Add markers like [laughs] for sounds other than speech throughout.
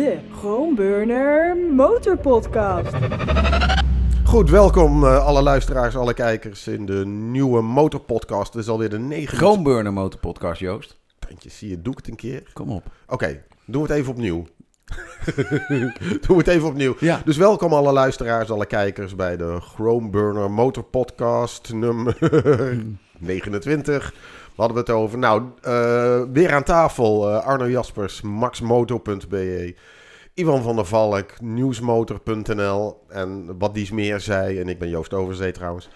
de Groenburner Motorpodcast. Goed, welkom eh, alle luisteraars, alle kijkers in de nieuwe motorpodcast. Dit is alweer de negende... Groenburner Motorpodcast, Joost. Tandje, zie je, doe ik het een keer? Kom op. Oké, doen we het even opnieuw. [laughs] doen we het even opnieuw. Ja. Dus welkom alle luisteraars, alle kijkers bij de Chromeburner Motorpodcast nummer [laughs] 29. Waar hadden we het over? Nou, eh, weer aan tafel eh, Arno Jaspers, maxmoto.be, Ivan van der Valk, nieuwsmotor.nl en wat dies meer zei. En ik ben Joost Overzee trouwens.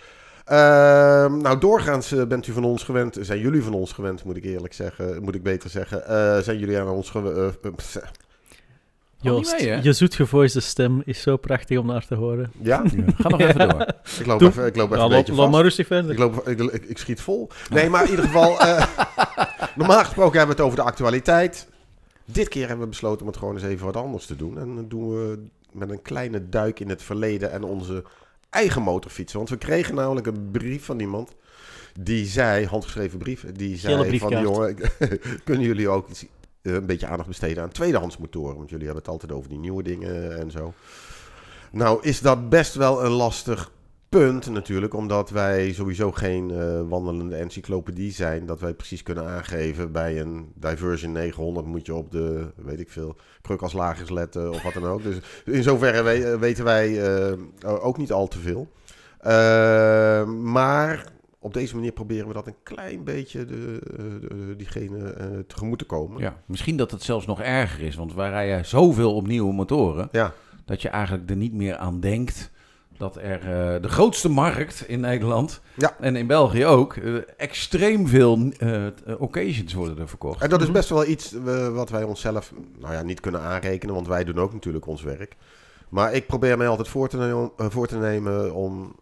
Ehm, nou, doorgaans eh, bent u van ons gewend, zijn jullie van ons gewend, moet ik eerlijk zeggen, moet ik beter zeggen. Eh, zijn jullie aan ons gewend? Niet Joost, mee, je zoetgevoiste stem is zo prachtig om naar te horen. ja? Ga nog even door. [laughs] Ik loop Doe. even, ik loop even Ja, een beetje loop vast. maar rustig verder. Ik, loop, ik, ik, ik schiet vol. Nee, maar in ieder geval... eh, [laughs] normaal gesproken hebben we het over de actualiteit. Dit keer hebben we besloten om het gewoon eens even wat anders te doen. En dat doen we met een kleine duik in het verleden en onze eigen motorfietsen. Want we kregen namelijk een brief van iemand... Die zei, handgeschreven brief, die zei van... Jongen, [laughs] kunnen jullie ook iets, eh, een beetje aandacht besteden aan tweedehands motoren? Want jullie hebben het altijd over die nieuwe dingen en zo. Nou is dat best wel een lastig punt natuurlijk, omdat wij sowieso geen eh, wandelende encyclopedie zijn. Dat wij precies kunnen aangeven bij een Diversion 900 moet je op de, weet ik veel, kruk als lagers letten of wat dan ook. Dus in zoverre we- eh, weten wij eh, ook niet al te veel. Maar op deze manier proberen we dat een klein beetje de, de- diegene tegemoet te komen. Ja, misschien dat het zelfs nog erger is, want wij rijden zoveel op nieuwe motoren, Ja. dat je eigenlijk er niet meer aan denkt dat er eh, de grootste markt in Nederland Ja. en in België ook, eh, extreem veel eh, occasions worden er verkocht. En dat is best wel iets wat wij onszelf nou ja, niet kunnen aanrekenen, want wij doen ook natuurlijk ons werk. Maar ik probeer mij altijd voor te, nemen, voor te nemen om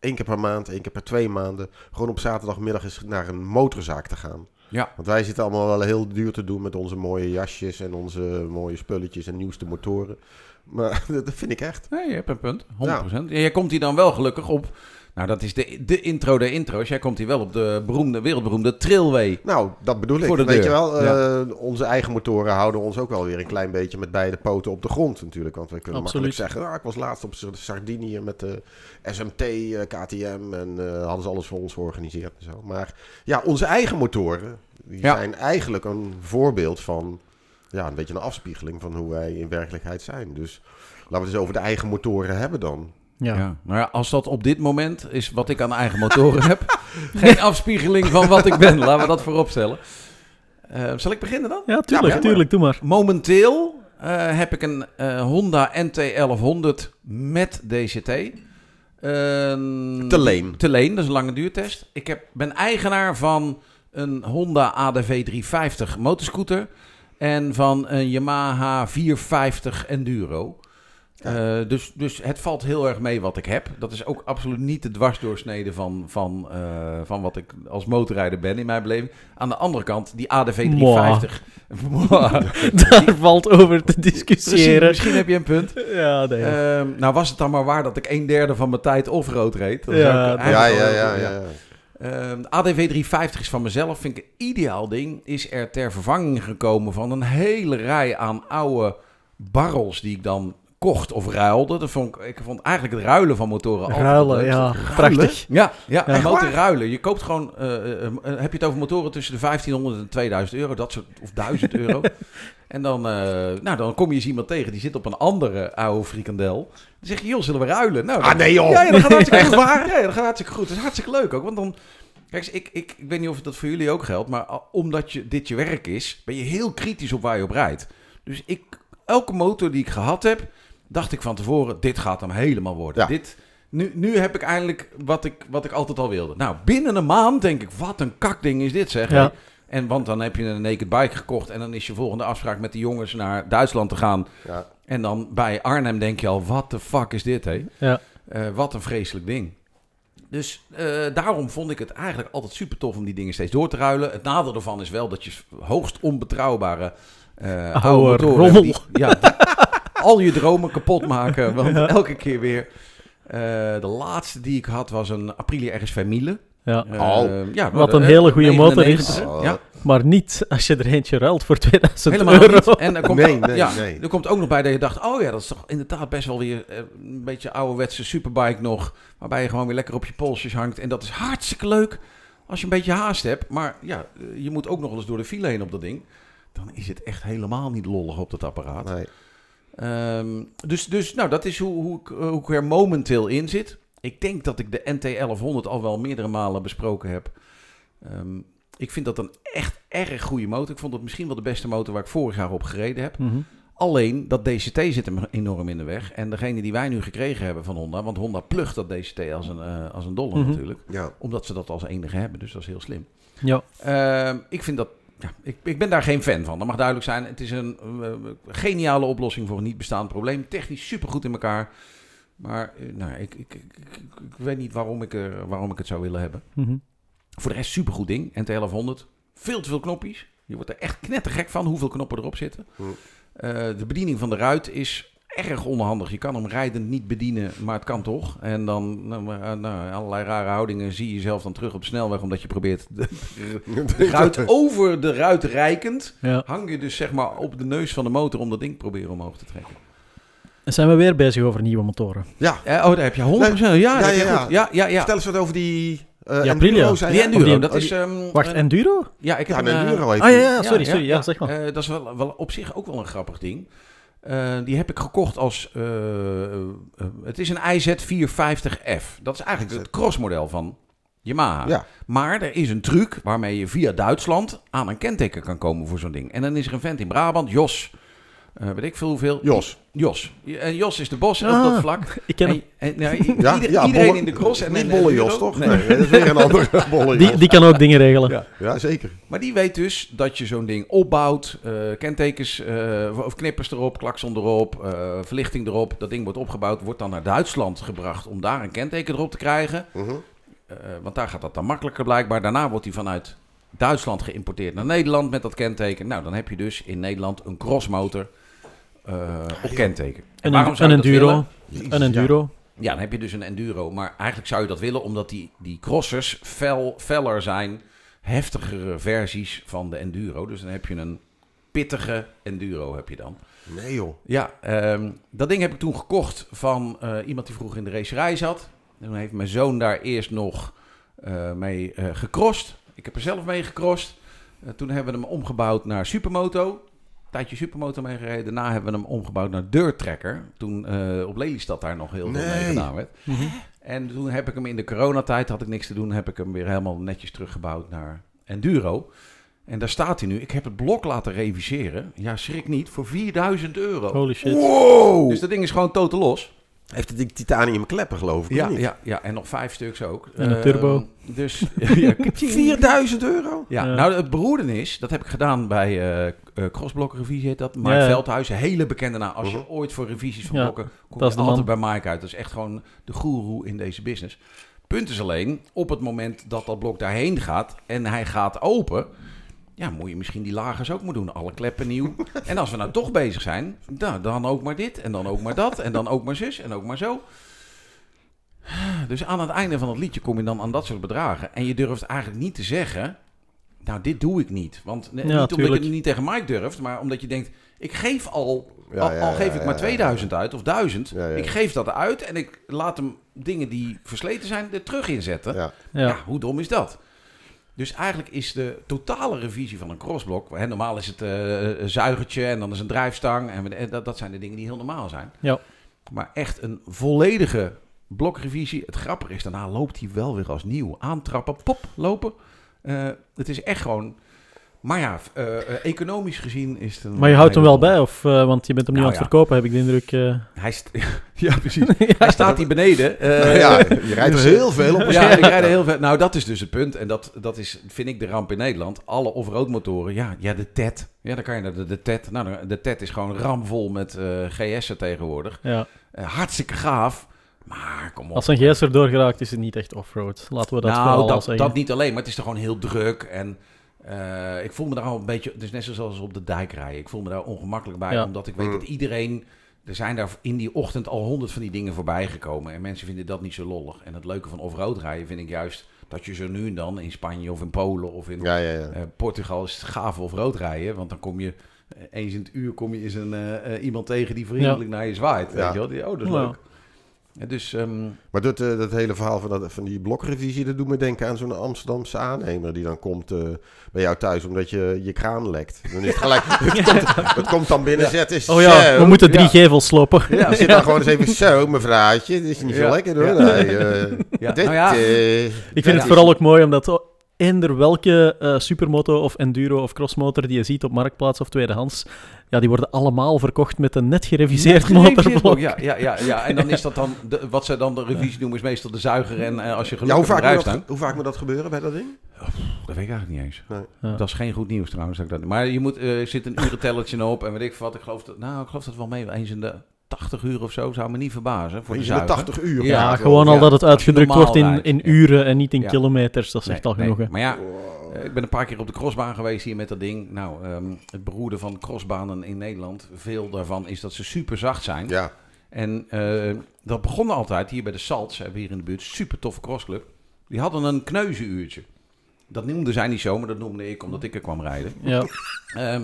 één keer per maand, één keer per twee maanden, gewoon op zaterdagmiddag eens naar een motorzaak te gaan. Ja. Want wij zitten allemaal wel heel duur te doen met onze mooie jasjes en onze mooie spulletjes en nieuwste motoren. Maar [laughs] dat vind ik echt. Nee, je hebt een punt. 100%. En jij komt hier dan wel gelukkig op. Nou, dat is de, de intro der intro's. Jij komt hier wel op de beroemde, wereldberoemde Trailway. Nou, dat bedoel ik. Voor de Weet deur. je wel, Ja. eh, onze eigen motoren houden ons ook wel weer een klein beetje met beide poten op de grond natuurlijk. Want we kunnen Absoluut. makkelijk zeggen, ah, ik was laatst op Sar- Sardinië met de SMT, eh, KTM en eh, hadden ze alles voor ons georganiseerd en zo. Maar ja, onze eigen motoren, die Ja. zijn eigenlijk een voorbeeld van, ja, een beetje een afspiegeling van hoe wij in werkelijkheid zijn. Dus laten we het eens over de eigen motoren hebben dan. Ja. Ja. Maar ja, als dat op dit moment is wat ik aan eigen motoren [laughs] heb, geen afspiegeling van wat ik ben. Laten we dat voorop stellen. Eh, zal ik beginnen dan? Ja, tuurlijk, Ja, tuurlijk, doe maar. Momenteel eh, heb ik een eh, Honda NT1100 met DCT. Ehm, Te leen. Te leen, dat is een lange duurtest. Ik heb, ben eigenaar van een Honda ADV 350 motorscooter. En van een Yamaha 450 Enduro. Eh, dus, dus het valt heel erg mee wat ik heb. Dat is ook absoluut niet de dwarsdoorsnede van, van, eh, van wat ik als motorrijder ben in mijn beleving. Aan de andere kant, die ADV 350. [laughs] [laughs] Daar [laughs] valt over te discussiëren. misschien heb je een punt. Ja, nee. Ehm, nou was het dan maar waar dat ik een derde van mijn tijd offroad reed. Ja, Ja, ja, ja, ja. De ADV 350 is van mezelf, vind ik een ideaal ding. Is er ter vervanging gekomen van een hele rij aan oude barrels die ik dan kocht of ruilde. Dat vond ik, ik vond eigenlijk het ruilen van motoren altijd Ruilen, ja, prachtig. Ja, ja, motor ruilen. Je koopt gewoon, eh, eh, eh, heb je het over motoren tussen de 1500 en 2000 euro, dat soort, of 1000 euro. [laughs] En dan, nou, dan kom je eens iemand tegen, die zit op een andere oude frikandel. Dan zeg je, joh, zullen we ruilen? Nou, Ah, nee, joh. Ja, ja, dat gaat hartstikke [laughs] goed. waar? Ja, dat gaat hartstikke goed. Dat is hartstikke leuk ook, want dan... Kijk, eens, ik, ik, ik weet niet of dat voor jullie ook geldt, maar omdat je, dit je werk is, ben je heel kritisch op waar je op rijdt. Dus ik, elke motor die ik gehad heb, dacht ik van tevoren, dit gaat hem helemaal worden. Ja. Dit, nu, nu heb ik eindelijk wat ik, wat ik altijd al wilde. Nou, binnen een maand denk ik, wat een kakding is dit zeg. Ja. En want dan heb je een naked bike gekocht en dan is je volgende afspraak met de jongens naar Duitsland te gaan. ja. En dan bij Arnhem denk je al, wat de fuck is dit, hé? Ja. Eh, wat een vreselijk ding. Dus eh, daarom vond ik het eigenlijk altijd super tof om die dingen steeds door te ruilen. Het nadeel ervan is wel dat je hoogst onbetrouwbare eh oude Oude motoren die- ja, die al je dromen kapot maken. Want elke keer weer. Eh, de laatste die ik had was een Aprilia RSV Miele. Ja. Oh. ja, Wat een eh, hele goede motor 99, is. Oh, Ja. Maar niet als je er eentje ruilt voor 2000 Helemaal euro. niet. En er komt, Nee, nee, ja, nee. er komt ook nog bij dat je dacht, oh ja, dat is toch inderdaad best wel weer een beetje ouderwetse superbike nog. Waarbij je gewoon weer lekker op je polsjes hangt. En dat is hartstikke leuk als je een beetje haast hebt. Maar ja, je moet ook nog wel eens door de file heen op dat ding. Dan is het echt helemaal niet lollig op dat apparaat. Nee. Ehm, dus, dus nou, dat is hoe, hoe, ik, eh, hoe ik er momenteel in zit. Ik denk dat ik de NT1100 al wel meerdere malen besproken heb. Ehm, ik vind dat een echt erg goede motor. Ik vond het misschien wel de beste motor waar ik vorig jaar op gereden heb. Mhm. Alleen dat DCT zit hem enorm in de weg. En degene die wij nu gekregen hebben van Honda, want Honda plucht dat DCT als een, eh, als een dollar Mhm. natuurlijk. Ja. Omdat ze dat als enige hebben, dus dat is heel slim. Ja. Ehm, ik vind dat. Ja, ik, ik ben daar geen fan van. Dat mag duidelijk zijn. Het is een eh, geniale oplossing voor een niet bestaand probleem. Technisch supergoed in elkaar. Maar eh, nou, ik, ik, ik, ik, ik weet niet waarom ik, er, waarom ik het zou willen hebben. Mhm. Voor de rest supergoed ding. NT1100. Veel te veel knopjes. Je wordt er echt knettergek van hoeveel knoppen erop zitten. Eh, de bediening van de ruit is erg onhandig. Je kan hem rijdend niet bedienen, maar het kan toch. En dan nou, eh, nou, allerlei rare houdingen zie je jezelf dan terug op de snelweg... omdat je probeert de, [laughs] de ruit over de ruit rijkend... ja. hang je dus zeg maar op de neus van de motor om dat ding proberen omhoog te trekken. En zijn we weer bezig over nieuwe motoren. Ja. Eh, oh, daar heb je 100%. Ja, ja, ja, goed. ja, ja, ja. Vertel eens wat over die eh Ja, Enduro, Die? Enduro, die- dat oh, is... die- ehm, Wacht, Enduro? Ja, ik heb Ja, een, Enduro Ah ja, ja, sorry, sorry. Ja, zeg maar. Eh, dat is wel, wel op zich ook wel een grappig ding. Eh, die heb ik gekocht als... eh, eh, het is een IZ450F. Dat is eigenlijk het crossmodel van Yamaha. Ja. Maar er is een truc waarmee je via Duitsland aan een kenteken kan komen voor zo'n ding. En dan is er een vent in Brabant, Jos. Eh, weet ik veel hoeveel. Jos. Jos. En Jos is de bos op Ah, dat vlak. Ik ken hem. En, en, nou, [laughs] i- Ja, ieder- ja, iedereen bolle- in de cross. En Niet en- bolle en Jos, toch? Nee. Nee, dat is weer een [laughs] andere bolle Die, Jos. die kan ook dingen regelen. Ja. Ja, zeker. Maar die weet dus dat je zo'n ding opbouwt, eh, kentekens eh, of knippers erop, klakson erop, eh, verlichting erop. Dat ding wordt opgebouwd, wordt dan naar Duitsland gebracht om daar een kenteken erop te krijgen. Mhm. Eh, want daar gaat dat dan makkelijker blijkbaar. Daarna wordt hij vanuit Duitsland geïmporteerd naar Nederland met dat kenteken. Nou, dan heb je dus in Nederland een crossmotor op kenteken. En Een, waarom een zou je dat enduro. Een enduro. Ja, dan heb je dus een enduro. Maar eigenlijk zou je dat willen omdat die, die crossers fel, feller zijn. Heftigere versies van de enduro. Dus dan heb je een pittige enduro heb je dan. Nee joh. Ja, ehm, dat ding heb ik toen gekocht van eh, iemand die vroeger in de racerij zat. En toen heeft mijn zoon daar eerst nog eh, mee eh gecrossed. Ik heb er zelf mee gecrossed. Eh, toen hebben we hem omgebouwd naar Supermoto. Tijdje Supermoto meegereden. Daarna hebben we hem omgebouwd naar Dirt Tracker. Toen eh, op Lelystad daar nog heel veel mee gedaan werd. Mhm. En toen heb ik hem in de coronatijd, had ik niks te doen, heb ik hem weer helemaal netjes teruggebouwd naar Enduro. En daar staat hij nu. Ik heb het blok laten reviseren. Ja, schrik niet, voor 4000 euro. Holy shit. Wow! Dus dat ding is gewoon totaal los. Heeft het titanium kleppen geloof ik, Ja, niet? ja, ja, en nog vijf stuks ook. En een Ehm, turbo. Dus, [laughs] [laughs] ja, 4000 euro? ja, Ja. nou het beroerde is, dat heb ik gedaan bij eh eh, Crossblock Revisie, heet dat. Mike Ja. Veldhuis, een hele bekende naam. Als je Mhm. ooit voor revisies van Ja, blokken, kom dat is je de altijd man. bij Mike uit. Dat is echt gewoon de goeroe in deze business. Punt is alleen, op het moment dat dat blok daarheen gaat en hij gaat open... Ja, moet je misschien die lagers ook maar doen. Alle kleppen nieuw. [laughs] en als we nou toch bezig zijn, nou, dan ook maar dit en dan ook maar dat en dan ook maar zus en ook maar zo. Dus aan het einde van het liedje kom je dan aan dat soort bedragen. En je durft eigenlijk niet te zeggen, nou dit doe ik niet. Want ne- Ja, niet omdat je het niet tegen Mike durft, maar omdat je denkt, ik geef al, Ja, al, geef ja, ik maar ja, 2000 uit of 1000. Ja, ja. Ik geef dat uit en ik laat hem dingen die versleten zijn er terug inzetten. Ja. hoe dom is dat? Dus eigenlijk is de totale revisie van een crossblok... Hè, normaal is het eh, een zuigertje en dan is een drijfstang. En we- dat, dat zijn de dingen die heel normaal zijn. Ja. Maar echt een volledige blokrevisie. Het grappige is, daarna loopt hij wel weer als nieuw. Aantrappen, pop, lopen. Eh, het is echt gewoon... Maar ja, eh, eh, economisch gezien is het een... Maar je houdt hem wel bij, of, eh, want je bent hem nu Nou aan het ja. verkopen, heb ik de indruk. eh. Hij st- [laughs] ja, precies. [laughs] Hij staat hier beneden. eh, ja, je [laughs] rijdt er heel veel op. Ja, ik rijd er heel veel. Nou, dat is dus het punt. En dat, dat is, vind ik, de ramp in Nederland. Alle off-road motoren. Ja, ja, de TED. Ja, dan kan je naar de, de TED. Nou, de- TED is gewoon ramvol met eh GS'en tegenwoordig. ja. Eh, hartstikke gaaf. Maar kom op. Als een GS er doorgeraakt is het niet echt offroad. Laten we dat nou, dat, zeggen. dat niet alleen. Maar het is toch gewoon heel druk. En eh, ik voel me daar al een beetje... Het is net zoals op de dijk rijden. Ik voel me daar ongemakkelijk bij. Ja. Omdat ik weet Mm. dat iedereen... Er zijn daar in die ochtend al honderd van die dingen voorbij gekomen. En mensen vinden dat niet zo lollig. En het leuke van off-road rijden vind ik juist dat je zo nu en dan in Spanje of in Polen of in Ja, ja, ja. eh, Portugal is het gaaf of rood rijden. Want dan kom je eh, eens in het uur kom je eens een, iemand tegen die vriendelijk naar je zwaait. Weet je wel? Die, oh, dat is Ja. leuk. Ja, dus ehm, Maar dat, eh, dat hele verhaal van, dat, van die blokrevisie, dat doet me denken aan zo'n Amsterdamse aannemer die dan komt eh, bij jou thuis omdat je je kraan lekt. Dan is het gelijk, [laughs] het, komt, het komt dan binnen, zet is Oh ja, zo. we moeten drie Ja. gevels slopen. ja, [laughs] zit dan gewoon eens even zo, mevrouwtje. Dit is niet zo lekker hoor. Ja. Nee, [laughs] eh, ja, dit, nou ja, Ik vind Ja. het vooral ook mooi omdat eender welke eh, supermoto of enduro of crossmotor die je ziet op marktplaats of tweedehands, ja, die worden allemaal verkocht met een net gereviseerd motorblok. Ja, ja, ja, ja, en dan is dat dan, de, wat ze dan de revisie noemen, is meestal de zuiger. En eh, als je ja, hoe, gelukkig vaak dat, hoe vaak moet dat gebeuren bij dat ding? dat weet ik eigenlijk niet eens. Nee. Ja. Dat is geen goed nieuws trouwens. Dat ik dat, maar je moet, eh, er zit een urentellertje op en weet ik wat. Ik geloof dat, nou, ik geloof dat wel mee. Eens in de 80 uur of zo zou me niet verbazen voor de Eens in de zuiger. 80 uur. Ja, gewoon al dat het uitgedrukt wordt in, in uren en niet in Ja. kilometers, dat Nee, zegt al genoeg. hè. Maar ja, Wow. Eh, ik ben een paar keer op de crossbaan geweest hier met dat ding. Nou, ehm, het beroerde van crossbanen in Nederland, veel daarvan is dat ze super zacht zijn. Ja, En eh, dat begon altijd hier bij de Salts, hebben we hier in de buurt, super toffe crossclub. Die hadden een kneuzenuurtje. Dat noemden zij niet zo, maar dat noemde ik omdat ik er kwam rijden. Ja. Ehm,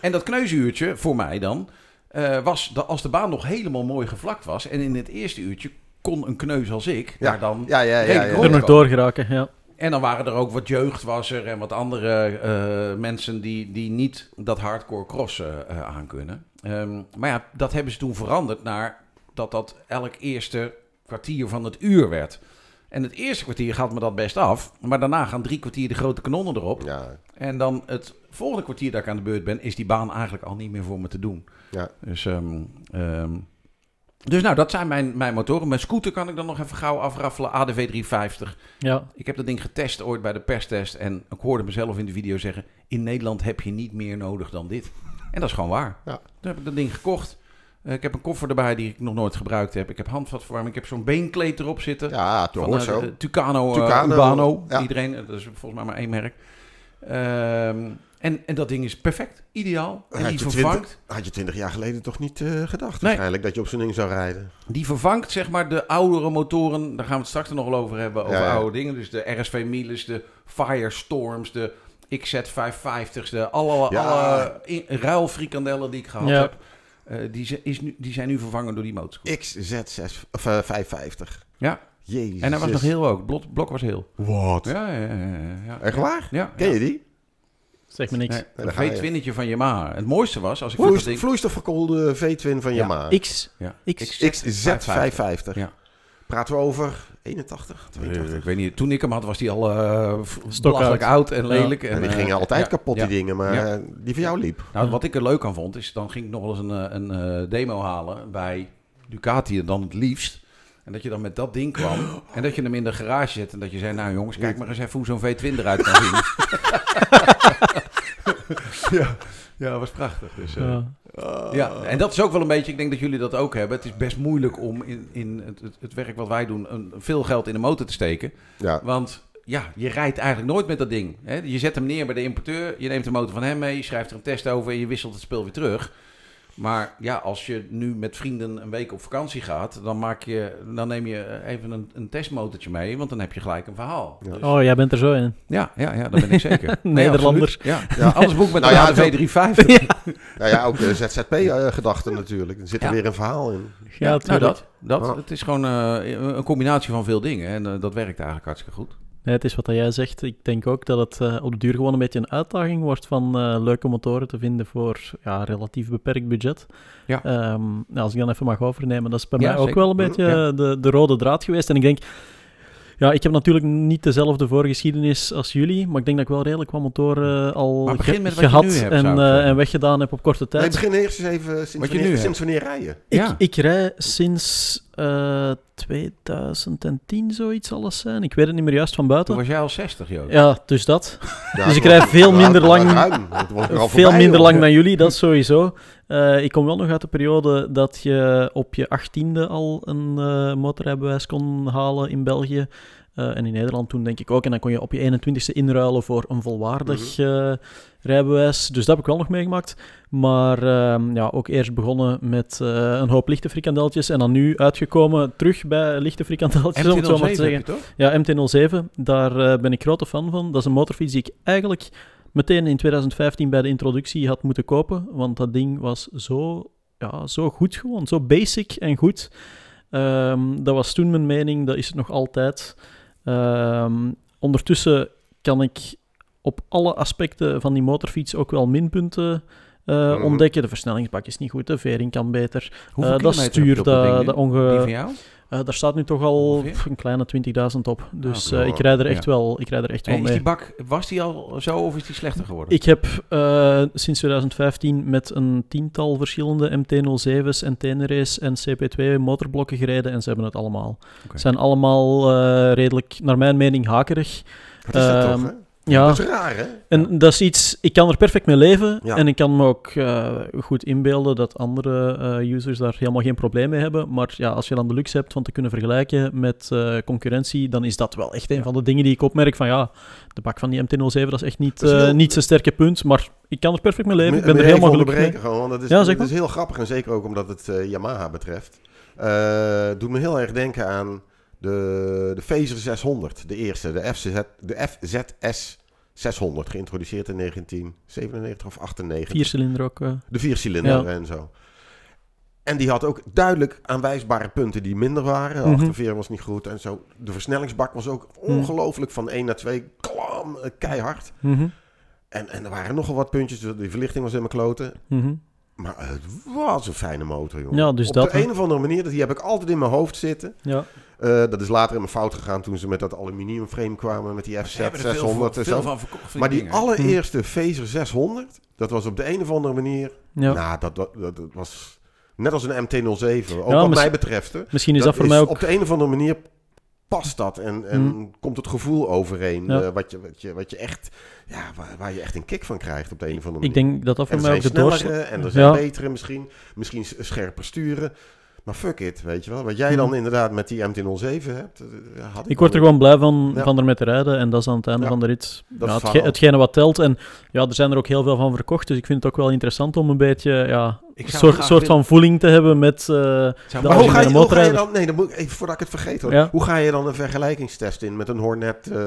en dat kneuzenuurtje, voor mij dan, eh, was dat als de baan nog helemaal mooi gevlakt was. En in het eerste uurtje kon een kneus als ik Ja. daar dan ja, ja, ja. Er nog door geraken, ja. En dan waren er ook wat jeugd was er en wat andere eh, mensen die, die niet dat hardcore crossen eh aankunnen. Ehm, maar ja, dat hebben ze toen veranderd naar dat dat elk eerste kwartier van het uur werd. En het eerste kwartier gaat me dat best af. Maar daarna gaan drie kwartier de grote kanonnen erop. Ja, En dan het volgende kwartier dat ik aan de beurt ben, is die baan eigenlijk al niet meer voor me te doen. Ja. Dus, ehm, ehm, dus nou, dat zijn mijn, mijn motoren. Mijn scooter kan ik dan nog even gauw afraffelen. ADV 350. ja. Ik heb dat ding getest ooit bij de perstest. En ik hoorde mezelf in de video zeggen: In Nederland heb je niet meer nodig dan dit. En dat is gewoon waar. Ja. Toen heb ik dat ding gekocht. Eh, ik heb een koffer erbij die ik nog nooit gebruikt heb. Ik heb handvatverwarming. Ik heb zo'n beenkleed erop zitten. ja hoort eh, zo. Tucano, eh, Tucano, Urbano. ja. Iedereen, dat is volgens mij maar één merk. Ehm, en, en dat ding is perfect. Ideaal. En Had die je vervangt, Had je 20 jaar geleden toch niet eh, gedacht Nee. waarschijnlijk dat je op zo'n ding zou rijden? die vervangt zeg maar de oudere motoren. Daar gaan we het straks nog wel over hebben. Over Ja, ja. oude dingen. Dus de RSV Miles, de Firestorms, de XZ550's. De alle, Ja. alle in- ruilfrikandellen die ik gehad Ja. heb. eh, die, is nu, die zijn nu vervangen door die. XZ6 of, eh, 550. Ja. Jezus. En hij was nog heel ook. Blok, blok was heel. Wat? Ja, ja, ja. ja. Echt waar? Ja. Ken je die? Zeg me niks. Nee, een ga je. V20 van Yamaha. Het mooiste was, als ik Vloeist, vloeistofverkoelde V-twin van Ja. Yamaha. X, Ja. X. XZ550. Ja. Praten we over 81, Eh, 82? ik weet niet, toen ik hem had was die al eh belachelijk oud en lelijk. En En, die eh, gingen altijd ja, kapot, ja. die dingen. Maar Ja. eh, die van jou liep. Nou, wat ik er leuk aan vond, is dan ging ik nog wel eens een, eh, een eh, demo halen bij Ducati dan het liefst. En dat je dan met dat ding kwam en dat je hem in de garage zet en dat je zei, nou jongens, kijk maar eens even hoe zo'n V20 eruit kan zien. [laughs] ja, ja, dat was prachtig. Dus, eh, Ja. Ja, en dat is ook wel een beetje, ik denk dat jullie dat ook hebben. Het is best moeilijk om in, in het, het, het werk wat wij doen een, veel geld in de motor te steken. Ja. Want ja, je rijdt eigenlijk nooit met dat ding. Hè? Je zet hem neer bij de importeur, je neemt de motor van hem mee, je schrijft er een test over en je wisselt het spul weer terug. Maar ja, als je nu met vrienden een week op vakantie gaat, dan, maak je, dan neem je even een, een testmotortje mee, want dan heb je gelijk een verhaal. Ja. Dus- Oh, jij bent er zo in. ja, ja, ja, dat ben ik zeker. [laughs] Nee, Nederlander. absoluut. ja. Ja. Anders boek met Nou een ja, ADV 350. [laughs] Nou ja, ook de ZZP-gedachte natuurlijk. Er zit er Ja. weer een verhaal in. Ja, nou dat. dat Ja. Het is gewoon eh, een combinatie van veel dingen en eh, dat werkt eigenlijk hartstikke goed. Nee, het is wat jij zegt. Ik denk ook dat het eh, op de duur gewoon een beetje een uitdaging wordt van eh, leuke motoren te vinden voor ja, relatief beperkt budget. Ja. Ehm, nou, als ik dan even mag overnemen, dat is bij Ja, mij ook zeker. wel een beetje Ja. de, de rode draad geweest. En ik denk, ja, ik heb natuurlijk niet dezelfde voorgeschiedenis als jullie, maar ik denk dat ik wel redelijk wat motoren eh, al Maar begin ge- met wat je gehad hebt, en, eh, en weggedaan heb op korte tijd. Nee, begin eerst eens even sinds, Wat je wanneer, nu sinds wanneer rijden? Ik, Ja. ik rij sinds eh 2010 zoiets alles zijn. Ik weet het niet meer juist van Toen buiten. was jij al 60, joh. Ja, dus dat. Ja, Dus ik rij veel minder lang- ruim. Veel voorbij, minder joh. lang dan jullie, dat sowieso. Eh, ik kom wel nog uit de periode dat je op je achttiende al een eh motorrijbewijs kon halen in België. Eh, en in Nederland toen denk ik ook. En dan kon je op je 21ste inruilen voor een volwaardig eh, rijbewijs. Dus dat heb ik wel nog meegemaakt. Maar ehm, ja, ook eerst begonnen met een hoop lichte frikandeltjes. En dan nu uitgekomen terug bij lichte frikandeltjes, om het zo maar te MT-07 heb zeggen. Ja, MT-07, daar ben ik grote fan van. Dat is een motorfiets die ik eigenlijk meteen in 2015 bij de introductie had moeten kopen. Want dat ding was zo, ja, zo goed gewoon, zo basic en goed. Ehm, dat was toen mijn mening, dat is het nog altijd. Ehm, ondertussen kan ik op alle aspecten van die motorfiets ook wel minpunten eh, ontdekken. De versnellingsbak is niet goed, de vering kan beter. Hoeveel Eh, dat stuur, dat dat, onge... Eh, daar staat nu toch al een kleine 20.000 op. Dus Ah, eh, ik rijd er echt ja. wel, ik rijd er echt wel En is mee. die bak, was die al zo of is die slechter geworden? Ik heb eh, sinds 2015 met een tiental verschillende MT-07's en Tenerace en CP2 motorblokken gereden en ze hebben het allemaal. Oké. zijn allemaal redelijk, naar mijn mening, hakerig. Wat is dat Ehm, toch? Ja, Dat is raar, hè? en dat is iets, ik kan er perfect mee leven Ja. en ik kan me ook eh, goed inbeelden dat andere eh, users daar helemaal geen probleem mee hebben. Maar ja, als je dan de luxe hebt van te kunnen vergelijken met eh, concurrentie, dan is dat wel echt een van de dingen die ik opmerk van ja, de bak van die MT-07, dat is echt niet, Dat is heel- niet zijn sterke punt, maar ik kan er perfect mee leven. Ik ben er helemaal gelukkig mee. gewoon, dat is, Ja, zeg dat is heel grappig. En zeker ook omdat het Yamaha betreft. Doet me heel erg denken aan de, de Phaser 600. De eerste, de, FZ, de FZS 600. Geïntroduceerd in 1997 of 98. Viercilinder ook. eh. De viercilinder Ja. en zo. En die had ook duidelijk aanwijsbare punten die minder waren. De Mhm. achterveren was niet goed en zo. De versnellingsbak was ook ongelooflijk van 1 naar 2. Klam, eh, keihard. Mhm, En, en er waren nogal wat puntjes. dus Die verlichting was in mijn kloten. mhm. Maar het was een fijne motor, jongen. Ja, dus Op dat, de een of andere manier, die heb ik altijd in mijn hoofd zitten. Ja. Eh, dat is later in mijn fout gegaan toen ze met dat aluminiumframe kwamen met die FZ Ze hebben er veel, 600 en veel zo. van verkocht. van Maar die dingen. allereerste Phaser 600, dat was op de een of andere manier... Ja. Nou, dat, dat, dat, dat was net als een MT-07. Ook Ja, wat mij betreft. Hè. Misschien is dat, voor mij ook... Op de een of andere manier past dat en, en Hmm. komt het gevoel overeen. Ja. eh, wat, je, wat, je, wat je echt... Ja, waar, waar je echt een kick van krijgt op de een of andere Ik manier. denk dat dat voor mij ook de doorslag... snellere en er zijn Ja. betere misschien. Misschien scherper sturen. Maar fuck it, weet je wel. Wat jij dan Mhm. inderdaad met die MT-07 hebt, eh, had ik, Ik word er gewoon blij van, Ja. van ermee te rijden. En dat is aan het einde Ja. van de rit Dat ja, het hetgene wat telt. En ja, er zijn er ook heel veel van verkocht. Dus ik vind het ook wel interessant om een beetje ja, Ik zou soort, soort van voeling te hebben met... eh, de Maar hoe ga, je, originele hoe ga je motorrijder. dan... Nee, dan moet ik, even voordat ik het vergeet hoor. Ja. Hoe ga je dan een vergelijkingstest in met een Hornet? eh,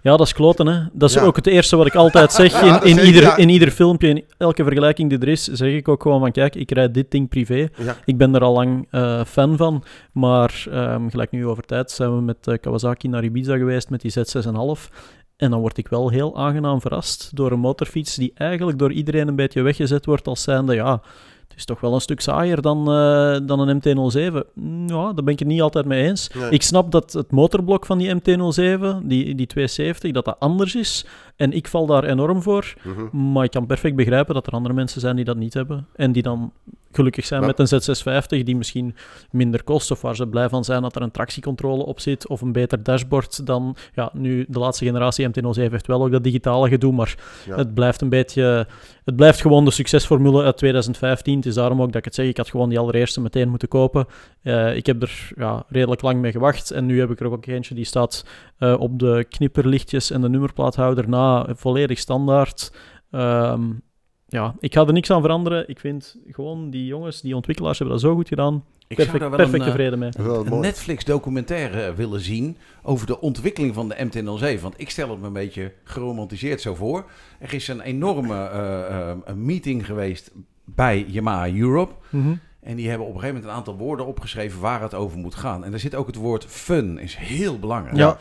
Ja, dat is kloten, hè. Dat is Ja. ook het eerste wat ik altijd zeg. [laughs] Ja, In, in, ieder, in ieder filmpje, in elke vergelijking die er is, zeg ik ook gewoon van, kijk, ik rijd dit ding privé. Ik ben er al lang eh, fan van, maar ehm, gelijk nu over tijd zijn we met Kawasaki naar Ibiza geweest met die Z6,5. En dan word ik wel heel aangenaam verrast door een motorfiets die eigenlijk door iedereen een beetje weggezet wordt als zijnde, ja, het is toch wel een stuk saaier dan, eh, dan een MT-07. Mm, Ja, daar ben ik het niet altijd mee eens. Nee. Ik snap dat het motorblok van die MT-07, die, die 270, dat dat anders is. En ik val daar enorm voor. Mhm. Maar ik kan perfect begrijpen dat er andere mensen zijn die dat niet hebben. En die dan gelukkig zijn met een Z650 die misschien minder kost. Of waar ze blij van zijn dat er een tractiecontrole op zit. Of een beter dashboard dan... Ja, nu de laatste generatie MT-07 heeft wel ook dat digitale gedoe. Maar Ja. het blijft een beetje... Het blijft gewoon de succesformule uit 2015. Het is daarom ook dat ik het zeg. Ik had gewoon die allereerste meteen moeten kopen. Eh, ik heb er ja, redelijk lang mee gewacht. En nu heb ik er ook eentje die staat eh, op de knipperlichtjes en de nummerplaathouder na volledig standaard. Ehm, ja, ik ga er niks aan veranderen. Ik vind gewoon die jongens, die ontwikkelaars hebben dat zo goed gedaan. Ik zou Perfect, daar wel perfect een, eh, tevreden mee. Dat is wel een mooi. Netflix documentaire willen zien over de ontwikkeling van de MT-07. Want ik stel het me een beetje geromantiseerd zo voor. Er is een enorme eh, eh, een meeting geweest bij Yamaha Europe. Mhm. En die hebben op een gegeven moment een aantal woorden opgeschreven waar het over moet gaan. En daar zit ook het woord fun, is heel belangrijk. Ja.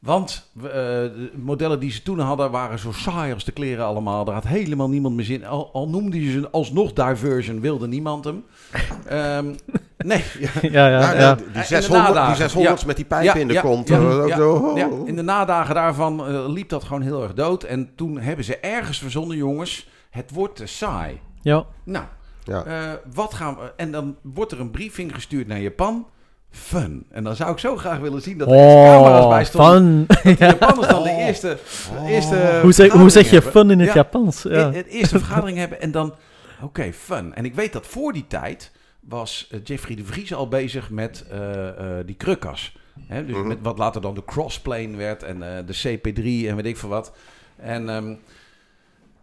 Want eh, de modellen die ze toen hadden waren zo saai als de kleren allemaal. Daar had helemaal niemand meer zin. Al, al noemde je ze alsnog diversion, wilde niemand hem. [laughs] Ehm, nee, [laughs] ja. Ja, ja, Ja, ja. die de 600, die nadagen. 600's Ja. met die pijp Ja, in de ja, kont. oh. Ja, in de nadagen daarvan eh, liep dat gewoon heel erg dood. En toen hebben ze ergens verzonnen, jongens, het wordt te saai. ja. Nou, Ja. eh, wat gaan we... En dan wordt er een briefing gestuurd naar Japan. Fun. En dan zou ik zo graag willen zien dat er eens camera's bij Oh, stonden. fun. Dat de [laughs] Japanners dan de Oh. eerste, Oh. de eerste hoe, zeg, hoe zeg je fun in het Ja. Japans? Ja. E- Het eerste vergadering hebben en dan... Oké, fun. En ik weet dat voor die tijd was eh, Jeffrey de Vries al bezig met eh, eh, die krukkas. Hè, dus Mhm. met wat later dan de crossplane werd en eh, de CP3 en weet ik veel wat. En, ehm,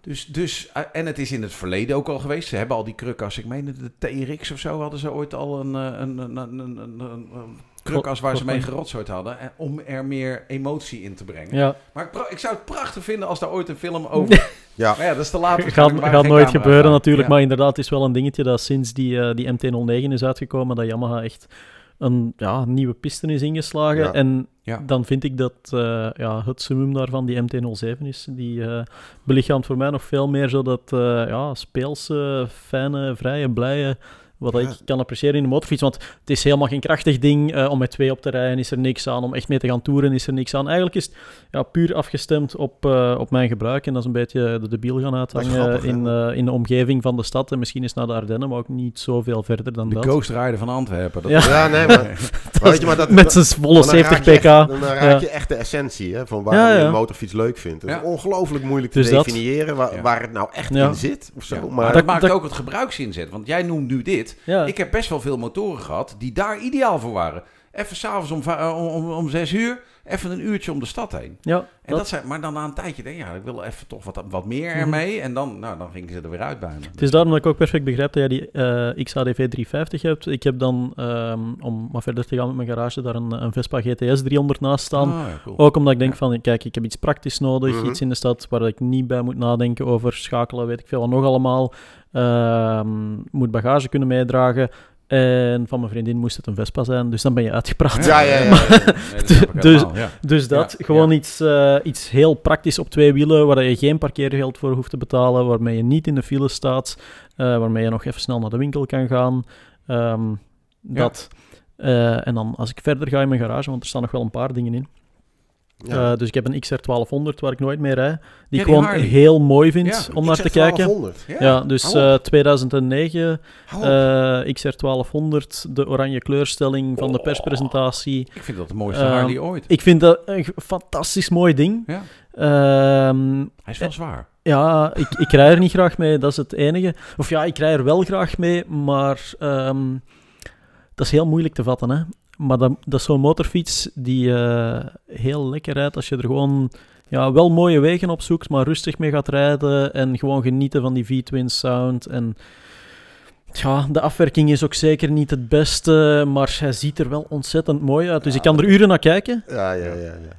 dus, dus, eh, en het is in het verleden ook al geweest. Ze hebben al die krukas. Ik meen de TRX of zo hadden ze ooit al een, eh, een, een, een, een, een, een krukas waar ze mee gerotzooid hadden. En, om er meer emotie in te brengen. Ja, Maar ik, ik zou het prachtig vinden als daar ooit een film over... [laughs] Ja. Maar ja, dat is te laat. gaat, waar gaat geen nooit gebeuren natuurlijk, Ja. maar inderdaad, het is wel een dingetje dat sinds die, eh, die MT-09 is uitgekomen, dat Yamaha echt een ja, nieuwe piste is ingeslagen. Ja. En Ja. dan vind ik dat eh, ja, het summum daarvan die MT-07 is. Die eh belichaamt voor mij nog veel meer zo dat eh, ja, speelse, fijne, vrije, blije... Wat Ja. ik kan appreciëren in de motorfiets. Want het is helemaal geen krachtig ding. eh, om met twee op te rijden is er niks aan. Om echt mee te gaan toeren is er niks aan. Eigenlijk is het ja, puur afgestemd op, eh, op mijn gebruik. En dat is een beetje de debiel gaan uithangen grappig, in, eh, in de omgeving van de stad. En misschien is naar de Ardennen, maar ook niet zoveel verder dan De dat. Ghost Rider van Antwerpen. Dat Ja. Ja, nee, maar, maar [laughs] weet je, maar dat, Met zijn volle maar dan 70 raak je pk. echt- dan raak Ja. je echt de essentie hè, van waarom Ja, je een motorfiets leuk vindt. Het Ja. is ongelooflijk moeilijk te Dus dat- definiëren waar, Ja. waar het nou echt Ja. in zit. Of zo. Ja, Maar, maar dat, dat- maakt dat- ook het gebruiksinzet. Want jij noemt nu dit. Ja. Ik heb best wel veel motoren gehad die daar ideaal voor waren. Even s'avonds om, va- om, om, om zes uur, even een uurtje om de stad heen. ja, En dat- dat zijn, maar dan na een tijdje denk je, ja, ik wil even toch wat, wat meer Mhm. ermee. En dan, nou, dan gingen ze er weer uit bij me. Het is daarom dat ik ook perfect begrijp dat jij die eh XADV 350 hebt. Ik heb dan, ehm, om maar verder te gaan met mijn garage, daar een, een Vespa GTS 300 naast staan. Ah, ja, cool. Ook omdat ik denk Ja. van, kijk, ik heb iets praktisch nodig, Mhm. iets in de stad waar ik niet bij moet nadenken over schakelen, weet ik veel wat nog allemaal. Ehm, moet bagage kunnen meedragen. En van mijn vriendin moest het een Vespa zijn, dus dan ben je uitgepraat. Ja, ja, ja. [laughs] Nee, dat snap ik [laughs] Dus- ja. Dus dat, Ja, gewoon ja. Iets, eh, iets heel praktisch op twee wielen, waar je geen parkeergeld voor hoeft te betalen, waarmee je niet in de file staat, eh, waarmee je nog even snel naar de winkel kan gaan. Ehm, dat. Eh, en dan als ik verder ga in mijn garage, want er staan nog wel een paar dingen in. Ja. Eh, dus ik heb een XR1200 waar ik nooit mee rijd, die ik gewoon Harley. heel mooi vind Ja, om naar te kijken. 1200. Ja, dus Hou op. eh, 2009 Hou op. eh, XR1200, de oranje kleurstelling van de Oh. perspresentatie. Ik vind dat de mooiste Harley ooit. Ik vind dat een fantastisch mooi ding. Ehm, Hij is wel zwaar. ja, ik, ik rij er niet graag mee, dat is het enige. Of ja, ik rij er wel graag mee, maar ehm, dat is heel moeilijk te vatten. Hè? Maar dat, is zo'n motorfiets die eh, heel lekker rijdt als je er gewoon ja, wel mooie wegen op zoekt, maar rustig mee gaat rijden en gewoon genieten van die V-twin sound. En ja, de afwerking is ook zeker niet het beste, maar hij ziet er wel ontzettend mooi uit. Dus ik kan er uren naar kijken. Ja, ja, ja.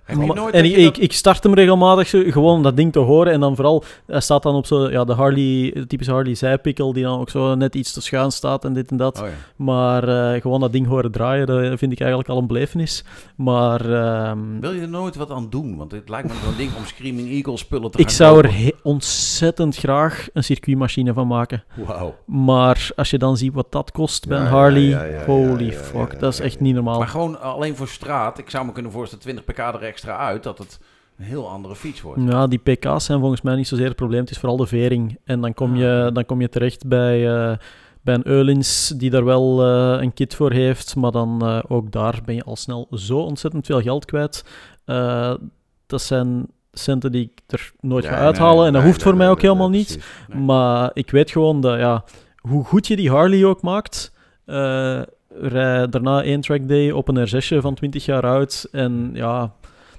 ja. Maar- nooit en ik, ik, dat- ik start hem regelmatig gewoon om dat ding te horen. En dan vooral, hij staat dan op zo, ja, de Harley, de typische Harley zijpikkel, die dan ook zo net iets te schuin staat en dit en dat. Oh, ja. Maar eh, gewoon dat ding horen draaien, dat vind ik eigenlijk al een belevenis. Maar ehm, Wil je er nooit wat aan doen? Want het lijkt me zo'n ding om Screaming Eagle spullen te ik zou er kopen. ontzettend graag een circuitmachine van maken. Wauw. Maar als je dan ziet wat dat kost bij Ja, een Harley, ja, ja, ja, holy ja, ja, fuck, ja, dat is echt ja. niet normaal. Maar gewoon alleen voor straat. Ik zou me kunnen voorstellen 20 pk er extra uit. Dat het een heel andere fiets wordt. Ja, die pk's zijn volgens mij niet zozeer het probleem. Het is vooral de vering. En dan kom je, dan kom je terecht bij, eh, bij een Eulins die daar wel eh, een kit voor heeft. Maar dan eh, ook daar ben je al snel zo ontzettend veel geld kwijt. Eh, dat zijn centen die ik er nooit Ja, ga nee, uithalen. en dat nee, hoeft nee, voor mij ook nee, helemaal nee, niet. precies. Maar ik weet gewoon dat, ja, hoe goed je die Harley ook maakt, eh rij daarna één trackday op een R6 van 20 jaar oud en ja,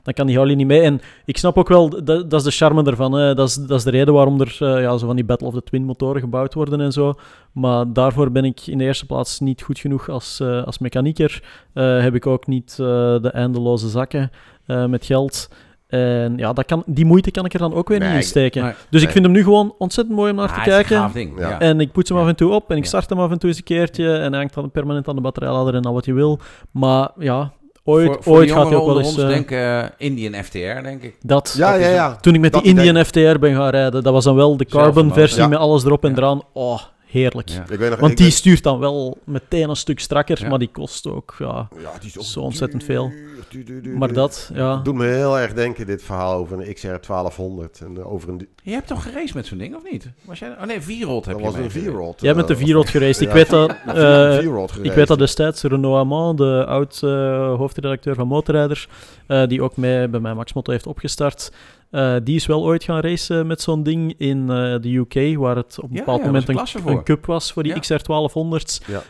dan kan die Harley niet mee. En ik snap ook wel, dat, dat is de charme ervan. Dat, is, dat is de reden waarom er eh, ja, zo van die Battle of the Twin motoren gebouwd worden en zo. Maar daarvoor ben ik in de eerste plaats niet goed genoeg als, eh, als mechanieker. Heb ik ook niet de eindeloze zakken met geld. En ja, dat kan, die moeite kan ik er dan ook weer Nee, niet in steken. Nee. Dus ik vind hem nu gewoon ontzettend mooi om naar Ah, te kijken. ding. Ja. En ik poets hem Ja. af en toe op en ik Ja. start hem af en toe eens een keertje en hij hangt dan permanent aan de batterijladder en al wat je wil. Maar ja, ooit, voor, voor ooit de gaat hij ook wel jongeren eens... onder ons eh, denken eh, Indian FTR, denk ik. dat. Ja, Dat ja, ja. Toen ik met Dat die. Indian FTR ben gaan rijden, dat was dan wel de carbon versie Ja. met alles erop en Ja. eraan. Oh, heerlijk. Ja. Ik weet nog, Want ik die weet- stuurt dan wel meteen een stuk strakker, Ja. maar die kost ook, ja. ja, die is ook zo ontzettend duur, veel. duur, duur, duur, Maar dat, ja. Het doet me heel erg denken, dit verhaal over een XR 1200. En eh, over een, Je hebt toch geraced met zo'n ding, of niet? Was jij, oh nee, V-Rod heb dat je was een. V-rod. Jij bent de eh, V-Rod [laughs] geweest. Ik ja, weet dat... eh, Ik weet dat destijds Renaud Amand, de oud eh, hoofdredacteur van Motorrijders, eh, die ook mee bij mij Max Motto heeft opgestart, Eh, die is wel ooit gaan racen met zo'n ding in eh, de UK, waar het op een Ja, bepaald ja, moment een, cup was voor die Ja. XR1200's. Ja.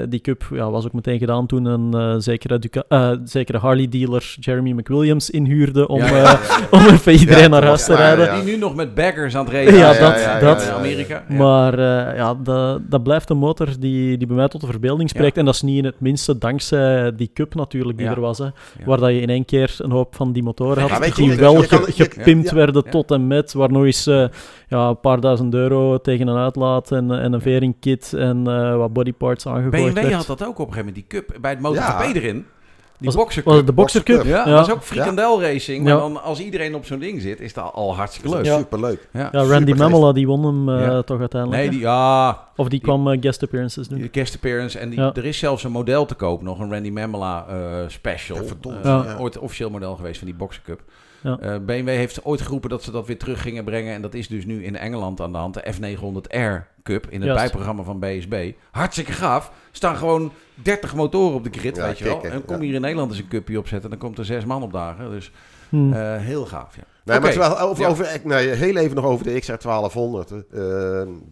Eh, die cup ja, was ook meteen gedaan toen een eh, zekere, Duca- eh, zekere Harley-dealer Jeremy McWilliams inhuurde om, Ja, eh, ja, ja, ja. [laughs] om even iedereen Ja, naar huis te ja, rijden. ja. Die nu nog met baggers aan het [laughs] reden Ja, dat- dat. in Amerika. Ja. Maar eh, ja, dat, dat blijft een motor die, die bij mij tot de verbeelding spreekt. Ja. En dat is niet in het minste dankzij die cup natuurlijk die Ja. er was. Hè, Ja. Waar dat je in één keer een hoop van die motoren Ja, had, die je- wel gepimpt ja, werden ja. tot en met. Waar nog eens eh, ja, een paar duizend euro tegen een uitlaat en, en een veringkit en eh, wat bodyparts aangegooid BMW had dat ook op een gegeven moment, die cup, bij het MotoGP Ja. erin. Die Was- boxer Was het de cup. Boxer Cup? Boxer Ja, Ja. dat is ook frikandel racing. Maar Ja. dan als iedereen op zo'n ding zit, is dat al hartstikke leuk. Ja. superleuk. Ja. Ja, Randy Mamola die won hem eh, Ja. toch uiteindelijk. Nee, die, ja, Of die, die- kwam eh, guest appearances doen. die guest appearance. En die, Ja. er is zelfs een model te koop nog, een Randy Mamola eh, special. Ja, Eh. Ooit officieel model geweest van die Boxer Cup. Ja. Eh, BMW heeft ooit geroepen dat ze dat weer terug gingen brengen. En dat is dus nu in Engeland aan de hand. De F900R Cup in het bijprogramma van BSB. Hartstikke gaaf. Er staan gewoon 30 motoren op de grid, Ja, weet je wel. kicken, En kom ja. hier in Nederland eens een cupje opzetten. Dan komt er zes man op dagen. Dus Hm. eh, heel gaaf, ja. Nee, Oké. maar terwijl over, Ja. over, nee, heel even nog over de XR1200. eh,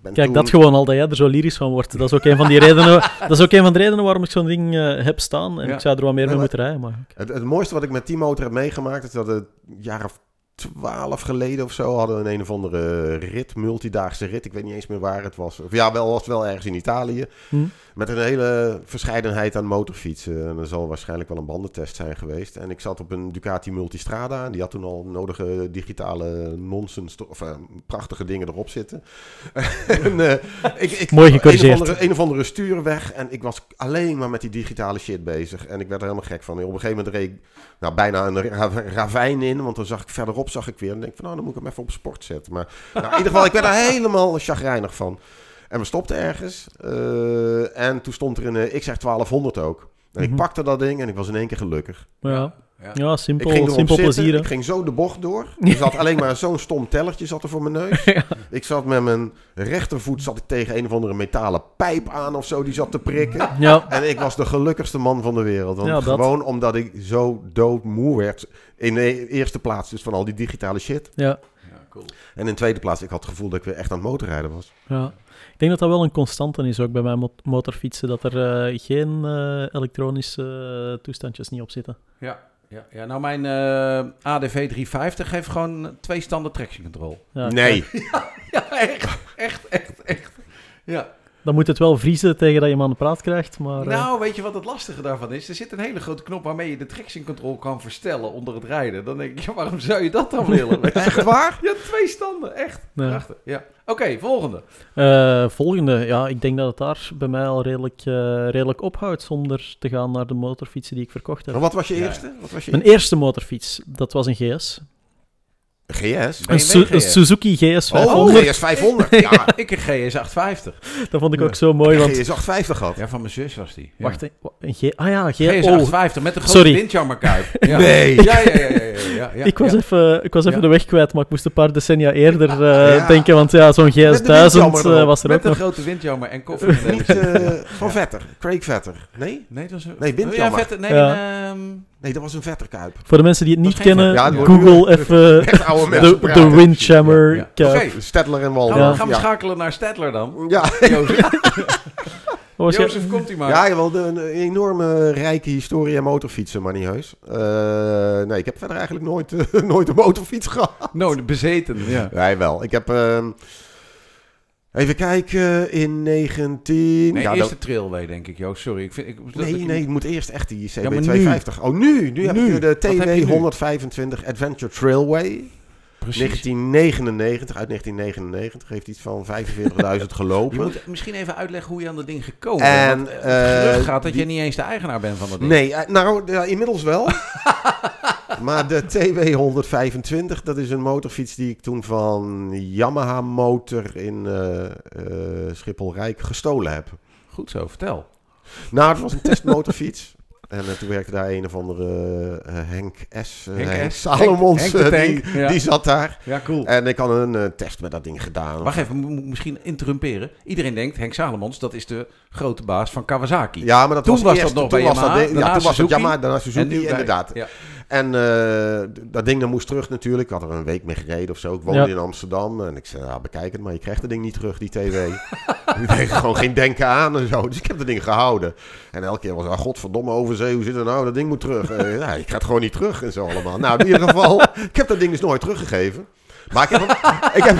ben Kijk, toen- dat gewoon al dat jij er zo lyrisch van wordt. Dat is ook een van die [laughs] redenen, dat is ook een van de redenen waarom ik zo'n ding eh, heb staan. En Ja. ik zou er wat meer mee moeten rijden. Maar... Het, het mooiste wat ik met die motor heb meegemaakt, is dat een jaar of twaalf geleden of zo hadden we een een of andere rit, multidaagse rit. Ik weet niet eens meer waar het was. Of ja, wel was het wel ergens in Italië. Hm. Met een hele verscheidenheid aan motorfietsen. En er zal waarschijnlijk wel een bandentest zijn geweest. En ik zat op een Ducati Multistrada. En die had toen al nodige digitale nonsens, of eh, prachtige dingen erop zitten. [laughs] en, eh, ik, ik, Mooi Een gecorrigeerd. of, andere, een of andere stuurweg. En ik was alleen maar met die digitale shit bezig. En ik werd er helemaal gek van. Op een gegeven moment reed ik nou, bijna een ra- ravijn in. Want dan zag ik verderop zag ik weer. En denk ik van nou, dan moet ik hem even op sport zetten. Maar nou, in ieder geval, ik werd er helemaal chagrijnig van. En we stopten ergens. eh, en toen stond er een eh, XR1200 ook. En ik Mhm. pakte dat ding en ik was in één keer gelukkig. Ja, Ja. ja Ik simpel, simpel zitten, plezier. hè. ik ging zo de bocht door. [laughs] Er zat alleen maar zo'n stom tellertje zat er voor mijn neus. [laughs] Ja. Ik zat met mijn rechtervoet zat ik tegen een of andere metalen pijp aan of zo. Die zat te prikken. [laughs] Ja, En ik was de gelukkigste man van de wereld. Want Ja, dat. gewoon omdat ik zo doodmoe werd. In de eerste plaats dus van al die digitale shit. ja, Ja, cool. En in tweede plaats, ik had het gevoel dat ik weer echt aan het motorrijden was. ja. Ik denk dat dat wel een constante is ook bij mijn mot- motorfietsen. Dat er eh, geen eh, elektronische eh, toestandjes niet op zitten. Ja, ja, ja. nou mijn eh, ADV 350 heeft gewoon twee standen traction control. Ja, nee. [laughs] Ja, echt, echt, echt, echt. Ja. Dan moet het wel vriezen tegen dat je hem aan de praat krijgt. Maar, eh, Nou, weet je wat het lastige daarvan is? Er zit een hele grote knop waarmee je de traction control kan verstellen onder het rijden. Dan denk ik, ja, waarom zou je dat dan [laughs] willen? Echt waar? Ja, twee standen, echt. Ja. Prachtig. Ja. Oké, volgende. Eh, volgende. Ja, ik denk dat het daar bij mij al redelijk, eh, redelijk ophoudt zonder te gaan naar de motorfietsen die ik verkocht heb. En wat was je Ja. eerste? Wat was je Mijn eerste motorfiets, dat was een GS. GS? Een, Su- een GS. Suzuki GS Oh, 500. GS 500. Ja, Ik een GS 850. Dat vond ik ook zo mooi, want... GS 850 gehad. Ja, van mijn zus was die. Ja. Wacht, een G... Ah ja, G... GS oh, 850 met een grote windjammerkuip. [laughs] Ja. Nee. Ja, ja, ja, ja, ja, ja, ja, ik was ja. even, ik was even Ja. de weg kwijt, maar ik moest een paar decennia eerder eh, Ja. denken, want ja, zo'n GS Met de 1000 windjammer eh, erop. was er ook Met een grote windjammer en koffie. Niet eh, van Vetter. Craig Vetter. Nee? Nee, dat was een... Nee, windjammer. Ja, vette, nee, Ja. Nee, dat was een Vetterkuip. Voor de mensen die het niet kennen, Ja, google even [laughs] Echt oude mensen de, de Windjammer Ja. kuip. Oké. Stedtler en Wal. gaan we, Ja. gaan we ja. schakelen naar Stedtler dan? Ja. [laughs] Jozef, [laughs] Jozef komt u maar. Ja, jawel, de, een enorme rijke historie en motorfietsen, maar niet heus. Eh, nee, ik heb verder eigenlijk nooit, nooit een motorfiets gehad. No, de bezeten, ja. Nee, wel. Ik heb... ehm, even kijken, in 19... Nee, ja, eerste dat- trailway, denk ik, Joost. Sorry. Ik vind, ik, dat- nee, dat- nee, het moet eerst echt die Ja, maar nu. CB250. Oh, nu! Nu heb Nu. ik de je TW nu? 125 Adventure Trailway. Precies. 1999, uit 1999. Heeft iets van 45.000 [laughs] Je gelopen. moet misschien even uitleggen hoe je aan dat ding gekomen En, bent. Want, eh, het gerucht gaat dat die- je niet eens de eigenaar bent van dat ding. Nee, eh, nou, ja, inmiddels wel. [laughs] [laughs] maar de TW 125, dat is een motorfiets die ik toen van Yamaha Motor in eh eh, Schiphol Rijk gestolen heb. Goed zo, vertel. Nou, het was een testmotorfiets. [laughs] En eh, toen werkte daar een of andere eh, Henk S. eh, Henk Henk S. Salomons, Henk- Henk de eh, die, ja. die zat daar. Ja, cool. En ik had een eh, test met dat ding gedaan. Wacht even, misschien interrumperen. Iedereen denkt, Henk Salomons, dat is de grote baas van Kawasaki. Ja, maar dat Toen was, eerst, dat nog toen bij was Yamaha, ja, toen was het. Yamaha, daarna Suzuki, bij- inderdaad. Ja. En eh, dat ding dat moest terug natuurlijk. Ik had er een week mee gereden of zo. Ik woonde Ja. in Amsterdam. En ik zei, ja, bekijk het maar. Je krijgt dat ding niet terug, die TW. [laughs] ik deed gewoon geen denken aan en zo. Dus ik heb dat ding gehouden. En elke keer was ah, godverdomme overzee. Hoe zit het nou? Dat ding moet terug. [laughs] Eh, ja, ik ga het gewoon niet terug en zo allemaal. Nou, in ieder geval. [laughs] ik heb dat ding dus nooit teruggegeven. Maar ik heb, [laughs] ik heb,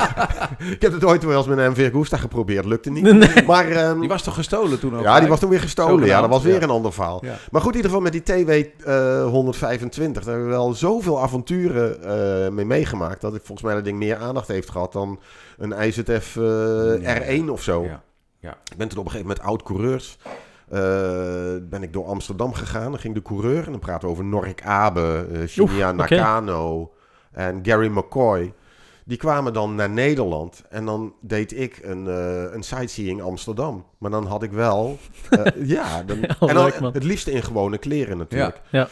ik heb het ooit wel eens met een MV Gusta geprobeerd. Lukte niet. Nee. Maar, ehm, Die was toch gestolen toen ook? ja, die was toen weer gestolen. Ja, dat was weer ja. een ander verhaal. Ja. Maar goed, in ieder geval met die TW eh, 125. Daar hebben we wel zoveel avonturen eh, mee meegemaakt. Dat ik volgens mij dat ding meer aandacht heeft gehad dan een IZF eh, Ja. R1 of zo. Ja. Ik ben toen op een gegeven moment oud-coureurs. eh, ben ik door Amsterdam gegaan. Dan ging de coureur. En dan praten we over Norik Abe, eh Shinya. Nakano en Gary McCoy. Die kwamen dan naar Nederland. En dan deed ik een, eh, een sightseeing Amsterdam. Maar dan had ik wel... eh, [laughs] ja, dan, Ja, en dan het liefst in gewone kleren natuurlijk. Ja.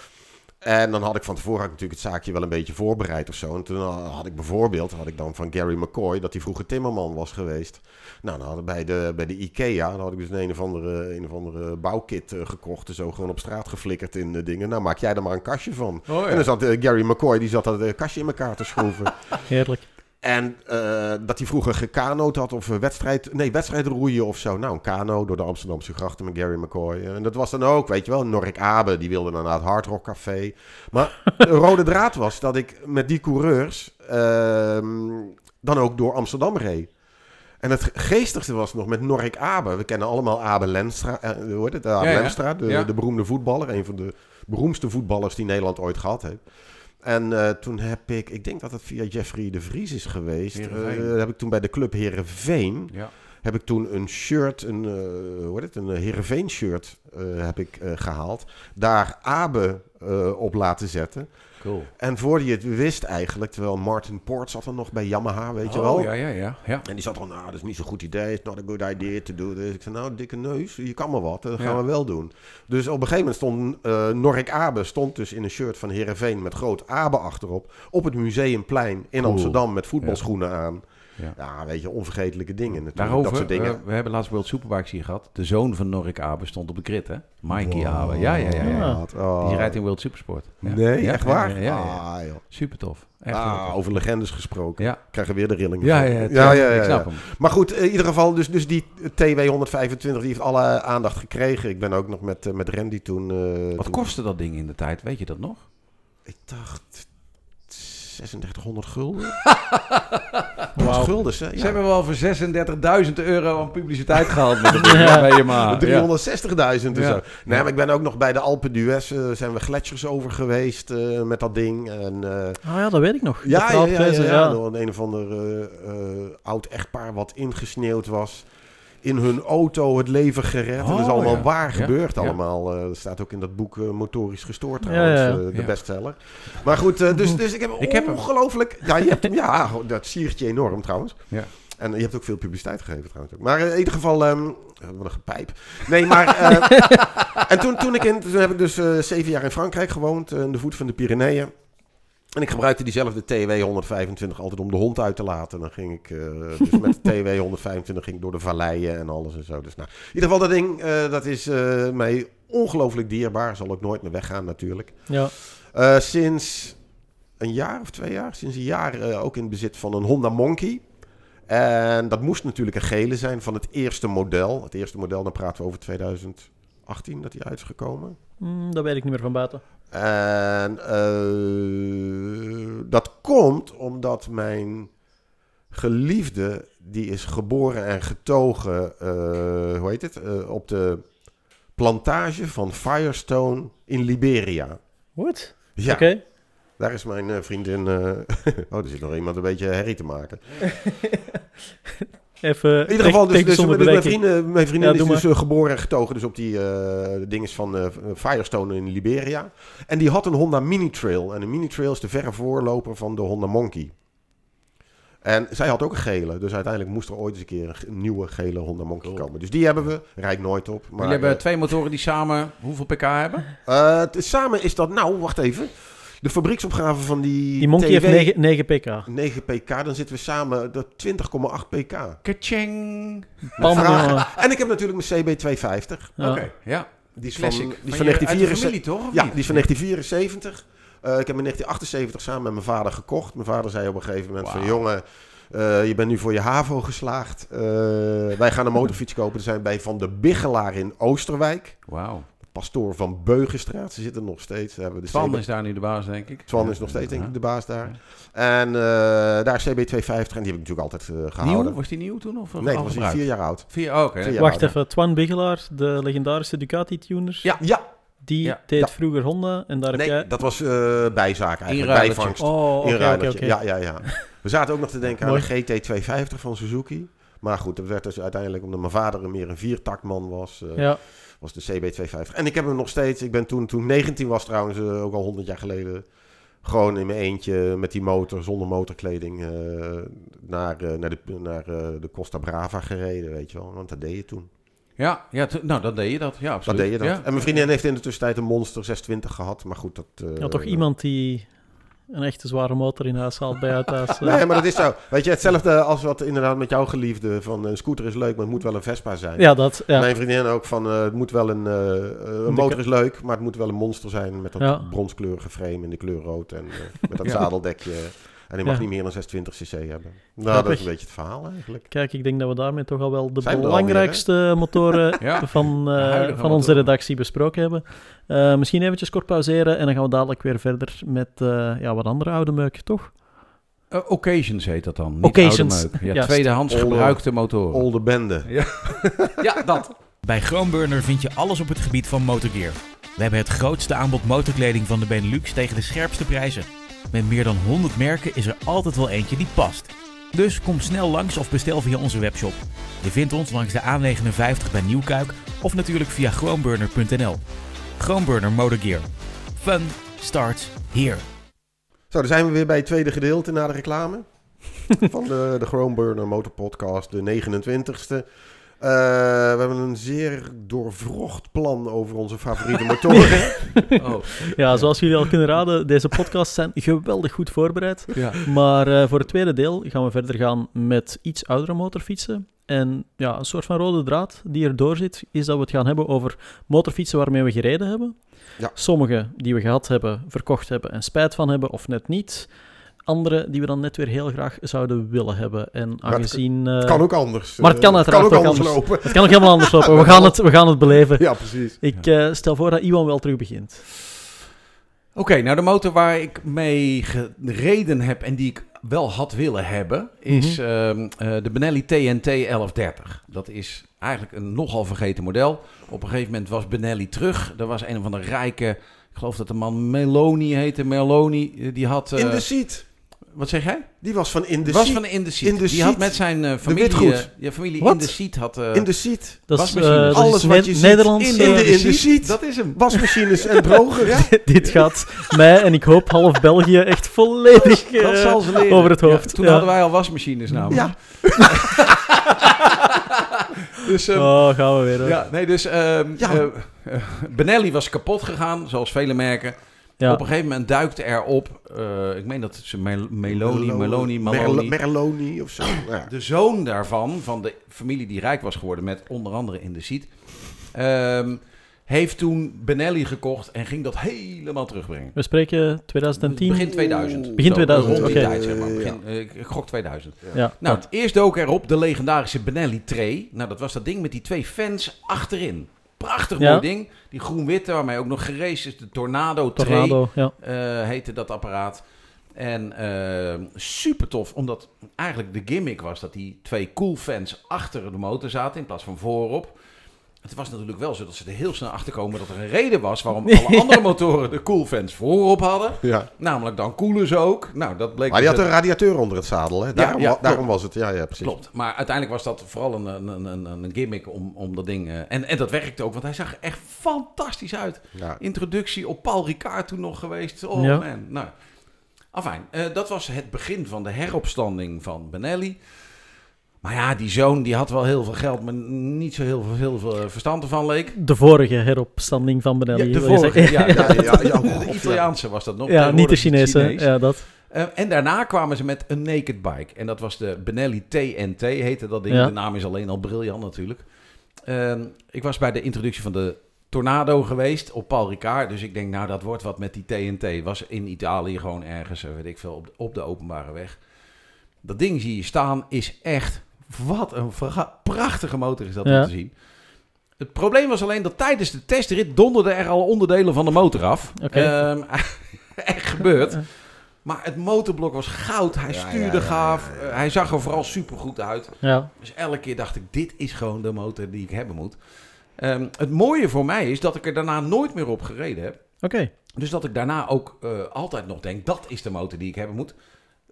En dan had ik van tevoren had ik natuurlijk het zaakje wel een beetje voorbereid of zo. En toen had ik bijvoorbeeld, had ik dan van Gary McCoy, dat hij vroeger timmerman was geweest. Nou, dan hadden bij de, bij de Ikea, dan had ik dus een, een of andere, een of andere bouwkit eh, gekocht. En zo gewoon op straat geflikkerd in de dingen. Nou, maak jij er maar een kastje van. Oh, ja. En dan zat eh, Gary McCoy, die zat dat eh, kastje in elkaar te schroeven. [laughs] Heerlijk. En eh, dat hij vroeger gekanood had of een wedstrijd, nee, wedstrijdroeien of zo. Nou, een kano door de Amsterdamse grachten met Gary McCoy. En dat was dan ook, weet je wel, Norik Abe, die wilde dan naar het Hard Rock Café. Maar [laughs] de rode draad was dat ik met die coureurs ehm, dan ook door Amsterdam reed. En het geestigste was nog met Norik Abe. We kennen allemaal Abe Lenstra, eh, hoe heet het? Abe Ja, ja. Lenstra, de, Ja. de beroemde voetballer. Een van de beroemdste voetballers die Nederland ooit gehad heeft. En eh, toen heb ik, ik denk dat het via Jeffrey de Vries is geweest. Eh, heb ik toen bij de club Herenveen Ja. heb ik toen een shirt, een, eh hoe heet het, een Heerenveen shirt heb ik eh, gehaald. Daar Abe op laten zetten. Cool. En voor je het wist eigenlijk, terwijl Martin Poort zat er nog bij Yamaha, weet je Oh, wel. Ja, ja, ja. ja. En die zat van, nou, dat is niet zo'n goed idee. It's not a good idea to do this. Ik zei, nou, dikke neus, je kan maar wat. Dat gaan Ja. we wel doen. Dus op een gegeven moment stond eh Norik Abe stond dus in een shirt van Heerenveen met groot Abe achterop. Op het Museumplein in Cool. Amsterdam met voetbalschoenen aan. Ja. Ja, weet je, onvergetelijke dingen natuurlijk. Daarover, dat soort dingen. eh, we hebben laatst World Superbikes hier gehad. De zoon van Norik Abe stond op de grid, hè? Mikey Abe. Ja, ja, ja. ja. Oh. Die rijdt in World Supersport. Ja. Nee, echt waar? Ja. Ah, joh. Super tof. Echt Ah, over legendes gesproken. Ja. Krijgen we weer de rillingen. Ja, ja, ja, ja, ik snap hem. Maar goed, in ieder geval, dus, dus die TW 125 die heeft alle aandacht gekregen. Ik ben ook nog met, eh, met Randy toen... eh, Wat toen- kostte dat ding in de tijd? Weet je dat nog? Ik dacht 3600 gulden. Wauw. Gulden, hè? Ze Ja. hebben wel voor 36.000 euro aan publiciteit gehaald met ding, ja. bij Yamaha. Ja. 360.000 en zo. Nee, maar ik ben ook nog bij de Alpen d'Huez, zijn we gletsjers over geweest eh, met dat ding. En, eh, Ah ja, dat weet ik nog. ja, ja, ja, ja. Door een, een of ander oud echtpaar wat ingesneeuwd was. In hun auto het leven gered. dat is Oh, allemaal ja. waar gebeurd ja. allemaal. Eh, dat staat ook in dat boek eh, Motorisch Gestoord trouwens, eh, de bestseller. Maar goed, dus, dus ik heb, [laughs] Ik heb ongelooflijk... Ja, je hebt hem, ja, dat siert je enorm trouwens. Ja. En je hebt ook veel publiciteit gegeven trouwens. ook. Maar in ieder geval, ehm wat een gepijp. Nee, maar... [laughs] en toen, toen, ik in, toen heb ik dus zeven jaar in Frankrijk gewoond, in de voet van de Pyreneeën. En ik gebruikte diezelfde TW 125 altijd om de hond uit te laten. Dan ging ik, eh, dus met de TW 125 ging ik door de valleien en alles en zo. Dus nou, in ieder geval dat ding, eh, dat is eh, mij ongelooflijk dierbaar. Zal ook nooit meer weggaan natuurlijk. Ja. Sinds een jaar of twee jaar, sinds een jaar ook in bezit van een Honda Monkey. En dat moest natuurlijk een gele zijn van het eerste model. Het eerste model, dan praten we over 2018 dat die uit is gekomen. Mm, dat weet ik niet meer van buiten. En eh, dat komt omdat mijn geliefde, die is geboren en getogen, eh, hoe heet het, Eh, op de plantage van Firestone in Liberia. What? Ja, Oké. daar is mijn vriendin. [laughs] oh, er zit nog iemand een beetje herrie te maken. [laughs] Even In ieder geval, dus, dus, dus mijn, mijn vriendin Ja, is dus eh, geboren en getogen dus op die eh dinges van eh, Firestone in Liberia. En die had een Honda Mini Trail. En een Mini Trail is de verre voorloper van de Honda Monkey. En zij had ook een gele. Dus uiteindelijk moest er ooit eens een keer een nieuwe gele Honda Monkey komen. Dus die hebben we. Rijd nooit op. Maar Jullie hebben eh, twee motoren die samen hoeveel pk hebben? eh, samen is dat... Nou, wacht even. De fabrieksopgave van die Die Monkey TW, heeft 9, 9 pk. 9 pk. Dan zitten we samen de 20,8 pk. Kaching. En ik heb natuurlijk mijn CB250. Ja. Oké, ja. Die is Classic. van, die Van van je- uit de 1974. familie toch? Ja, niet? die is van 1974. Eh, ik heb in 1978 samen met mijn vader gekocht. Mijn vader zei op een gegeven moment van... Jongen, eh, je bent nu voor je HAVO geslaagd. Eh, wij gaan een motorfiets kopen. We zijn bij Van de Biggelaar in Oosterwijk. Wauw. Pastoor van Beugenstraat. Ze zitten nog steeds. Daar hebben we de Twan CB is daar nu de baas, denk ik. Twan Ja. is nog steeds denk ik de baas daar. En eh, daar CB250. En die heb ik natuurlijk altijd eh, gehouden. Nieuw? Was die nieuw toen? Of Nee, was hij vier jaar oud. Vier, oh, oké. Vier jaar Wacht oud. even, Twan Bigelaar, de legendarische Ducati-tuner, Ja. Ja, die Ja. deed Ja. vroeger Honda en daar heb nee, jij... dat was eh bijzaak eigenlijk. Inruilertje. Bijvangst. Oh, oké, oké. Ja, ja, ja. We zaten ook nog te denken aan de GT250 van Suzuki. Maar goed, dat werd dus uiteindelijk, omdat mijn vader meer een viertaktman was, Ja, was de CB250. En ik heb hem nog steeds, ik ben toen, toen ik 19 was trouwens, eh, ook al 100 jaar geleden, gewoon in mijn eentje met die motor, zonder motorkleding, eh, naar, eh, naar, de, naar eh, de Costa Brava gereden, weet je wel. Want dat deed je toen. Ja, ja nou, dan deed je dat. Ja, Dat absoluut. deed je dat. Ja. En mijn vriendin heeft in de tussentijd een Monster 620 gehad, maar goed, dat... eh, ja, toch iemand die een echte zware motor in huis haalt bij jou thuis. [laughs] eh. Nee, maar dat is zo. Weet je, hetzelfde als wat inderdaad met jouw geliefde. Van een scooter is leuk, maar het moet wel een Vespa zijn. Ja, dat. Ja. Mijn vriendin ook van eh, het moet wel een, eh, eh, een motor is leuk, maar het moet wel een monster zijn met dat Ja. bronskleurige frame in de kleur rood en eh, met dat [laughs] Ja. zadeldekje. En die mag Ja. niet meer dan 26 cc hebben. Nou, dat is een beetje het verhaal eigenlijk. Kijk, ik denk dat we daarmee toch al wel de Zijn we belangrijkste [laughs] motoren Ja. van, eh, van onze motoren. redactie besproken hebben. Eh, misschien eventjes kort pauzeren en dan gaan we dadelijk weer verder met eh, ja, wat andere oude meuk, toch? Eh, occasions heet dat dan. Niet Occasions, oude meuk. Ja, tweedehands Olde- gebruikte motoren. Olde bende. [laughs] Ja, dat. Bij Groenburner vind je alles op het gebied van motorgear. We hebben het grootste aanbod motorkleding van de Benelux tegen de scherpste prijzen. Met meer dan 100 merken is er altijd wel eentje die past. Dus kom snel langs of bestel via onze webshop. Je vindt ons langs de A59 bij Nieuwkuik of natuurlijk via groenburner.nl. Groenburner Motorgear. Fun starts here. Zo, dan zijn we weer bij het tweede gedeelte na de reclame. [laughs] van de, de Chromeburner Motor Podcast, de 29ste. Eh, we hebben een zeer doorvrocht plan over onze favoriete motoren. [laughs] Oh, Ja, zoals jullie al kunnen raden, deze podcasts zijn geweldig goed voorbereid. ja. Maar eh, voor het tweede deel gaan we verder gaan met iets oudere motorfietsen. En ja, een soort van rode draad die erdoor zit, is dat we het gaan hebben over motorfietsen waarmee we gereden hebben. Ja. Sommige die we gehad hebben, verkocht hebben en spijt van hebben, of net niet. Andere die we dan net weer heel graag zouden willen hebben. En het- aangezien... eh, Het kan ook anders. Maar het kan Eh, uiteraard ook ook anders anders. lopen. het kan ook helemaal anders lopen. We gaan het, we gaan het beleven. Ja, precies. Ik eh, stel voor dat Iwan wel terug begint. Oké, nou de motor waar ik mee gereden heb en die ik wel had willen hebben, is Mhm. ehm, eh, de Benelli TNT 1130. Dat is eigenlijk een nogal vergeten model. Op een gegeven moment was Benelli terug. Er was een van de rijke, ik geloof dat de man Meloni heette, Meloni, eh, die had... eh, In de seat. Wat zeg jij? Die was van in was seat. van in de seat. In the die had met zijn eh, familie, witgoed. eh, ja, familie Wat? in de seat had... eh, in de seat. Dat is, Wasmachine. dat is Alles wat je ziet Nederlands. in de- in seat. Dat is hem. Wasmachines en [laughs] drogers. [laughs] Dit gaat mij en ik hoop half België echt volledig Dat zal ze leren. over het Ja, hoofd. toen Ja. hadden wij al wasmachines namelijk. Ja. [laughs] dus, ehm, Oh, gaan we weer. hoor. ja, nee, dus ehm, Ja. eh, eh, Benelli was kapot gegaan, zoals vele merken. Ja. Op een gegeven moment duikte erop, eh, ik meen dat ze Mel- Meloni, Meloni. Merloni of zo. Nou ja. [clears throat] De zoon daarvan, van de familie die rijk was geworden met onder andere in de seat, ehm, heeft toen Benelli gekocht en ging dat helemaal terugbrengen. We spreken 2010. Begin 2000. Begin Zo, 2000, Rond die oké. tijd, zeg maar. Ja. Begin, eh, ik gok 2000. Ja, Nou, het eerst dook erop de legendarische Benelli Tray. Nou, dat was dat ding met die twee fans achterin. Prachtig Ja. mooi ding. Die groen-witte, waarmee ook nog geraced is. De Tornado Tray Tornado, ja. eh, heette dat apparaat. En eh, super tof, omdat eigenlijk de gimmick was dat die twee cool fans achter de motor zaten in plaats van voorop. Het was natuurlijk wel zo dat ze er heel snel achter komen dat er een reden was waarom [laughs] alle andere motoren de cool fans voorop hadden. Ja. Namelijk dan koelen ze ook. Nou, dat bleek Maar die dus had een radiateur onder het zadel, hè? Daarom, ja, daarom was het. Ja, ja, precies. Klopt, maar uiteindelijk was dat vooral een, een, een, een, een gimmick om, om dat ding... eh, en, en dat werkte ook, want hij zag er echt fantastisch uit. Ja. Introductie op Paul Ricard toen nog geweest. Oh Ja. man, nou... Afijn, eh, dat was het begin van de heropstanding van Benelli. Maar ja, die zoon die had wel heel veel geld, maar niet zo heel veel, heel veel verstand ervan leek. De vorige heropstanding van Benelli. Ja, de wil je vorige, zeggen. ja, ja, Ja, ja, [laughs] de. Italiaanse was dat nog. Ja, niet de Chinese. Ja, dat. Eh, en daarna kwamen ze met een naked bike. En dat was de Benelli TNT, heette dat ding. Ja. De naam is alleen al briljant natuurlijk. Ehm, ik was bij de introductie van de Tornado geweest op Paul Ricard. Dus ik denk, nou, dat wordt wat met die TNT. Was in Italië gewoon ergens, eh, weet ik veel, op de, op de openbare weg. Dat ding zie je staan, is echt... Wat een prachtige motor is dat Ja. om te zien. Het probleem was alleen dat tijdens de testrit donderden er al onderdelen van de motor af. Oké. Ehm, [laughs] echt gebeurd. Maar het motorblok was goud. Hij Ja, stuurde ja, ja, gaaf. ja, ja. Hij zag er vooral supergoed uit. Ja. Dus elke keer dacht ik, dit is gewoon de motor die ik hebben moet. Ehm, het mooie voor mij is dat ik er daarna nooit meer op gereden heb. Oké. Dus dat ik daarna ook eh, altijd nog denk, dat is de motor die ik hebben moet.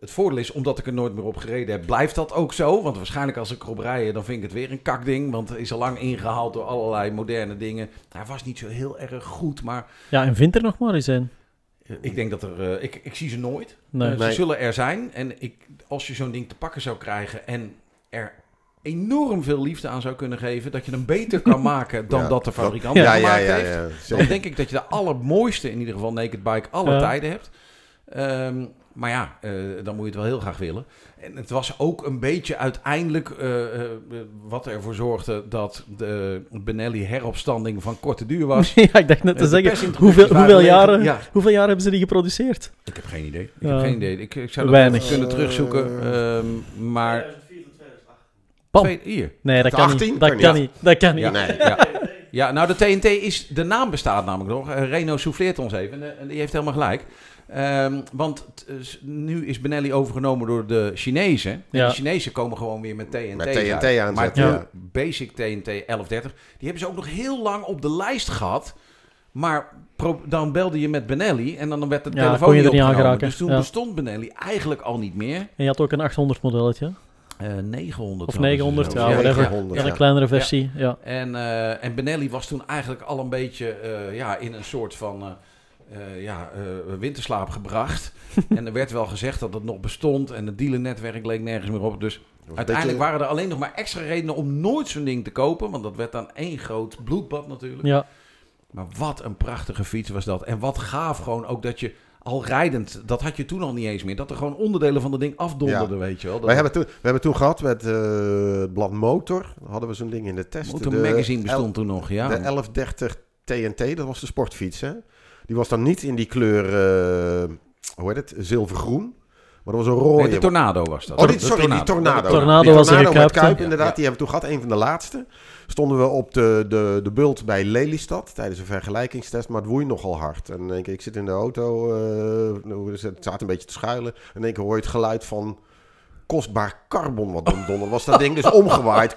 Het voordeel is, omdat ik er nooit meer op gereden heb, blijft dat ook zo. Want waarschijnlijk als ik erop rij, dan vind ik het weer een kakding. Want het is al lang ingehaald door allerlei moderne dingen. Hij was niet zo heel erg goed, maar Ja, en vind er nog maar eens een. eh, ik denk dat er... eh, ik, ik zie ze nooit. Nee. Eh, Ze Nee. zullen er zijn. En ik, als je zo'n ding te pakken zou krijgen en er enorm veel liefde aan zou kunnen geven, dat je hem beter kan [laughs] maken dan Ja. dat de fabrikant Ja, gemaakt ja, heeft. ja. Dan denk ik dat je de allermooiste, in ieder geval naked bike, alle Ja. tijden hebt. Ehm, maar ja, eh, dan moet je het wel heel graag willen. En het was ook een beetje uiteindelijk eh, eh, wat ervoor zorgde dat de Benelli heropstanding van korte duur was. [laughs] ja, ik dacht net te de zeggen, hoeveel, hoeveel, jaren, Ja, hoeveel jaren hebben ze die geproduceerd? ik heb geen idee. Ik heb geen idee. Ik, ik zou dat Weinig. even kunnen terugzoeken. ehm, maar Bam. Twee, hier. Nee, dat kan 18? niet. Dat Kan kan niet. Dat kan niet. Ja, Nee. ja. ja, nou de TNT is, de naam bestaat namelijk nog. Reno souffleert ons even en, en die heeft helemaal gelijk. Ehm, want t- eh, nu is Benelli overgenomen door de Chinezen. En Ja. de Chinezen komen gewoon weer met TNT. Met TNT uit. aanzetten, Maar ja. basic TNT 1130, die hebben ze ook nog heel lang op de lijst gehad. Maar dan belde je met Benelli en dan werd de Ja, telefoon kon je niet er niet aan opgenomen. geraken. Dus toen Ja. bestond Benelli eigenlijk al niet meer. En je had ook een 800 modelletje. Eh 900. Of hadden ze 900, zelfs. ja, whatever. 900, Ja, ja. een kleinere versie. Ja. En, eh, en Benelli was toen eigenlijk al een beetje eh, ja, in een soort van eh, ja, eh, winterslaap gebracht. [laughs] en er werd wel gezegd dat het nog bestond en het dealernetwerk leek nergens meer op. Dus uiteindelijk beetje- waren er alleen nog maar extra redenen om nooit zo'n ding te kopen. Want dat werd dan één groot bloedbad natuurlijk. ja. Maar wat een prachtige fiets was dat. En wat gaaf gewoon ook dat je al rijdend, dat had je toen al niet eens meer. Dat er gewoon onderdelen van dat ding afdonderden, weet je wel. Dat Wij hebben toen, we hebben toen gehad met eh, het blad Motor. Hadden we zo'n ding in de test. Motor De Magazine L- bestond toen nog, ja. De 1130 TNT, dat was de sportfiets. Hè? Die was dan niet in die kleur, eh, hoe heet het, zilvergroen. Maar dat was een rode. Nee, de Tornado was dat. Oh, die, De sorry, die Tornado. Tornado Die was een met. Kuip, Ja, inderdaad. ja. Die hebben we toen gehad, een van de laatste. Stonden we op de, de, de bult bij Lelystad tijdens een vergelijkingstest. Maar het woei nogal hard. En keer, ik zit in de auto, eh, het staat een beetje te schuilen. En in één keer hoor je het geluid van kostbaar carbon wat donder. Was dat ding dus [laughs] omgewaaid.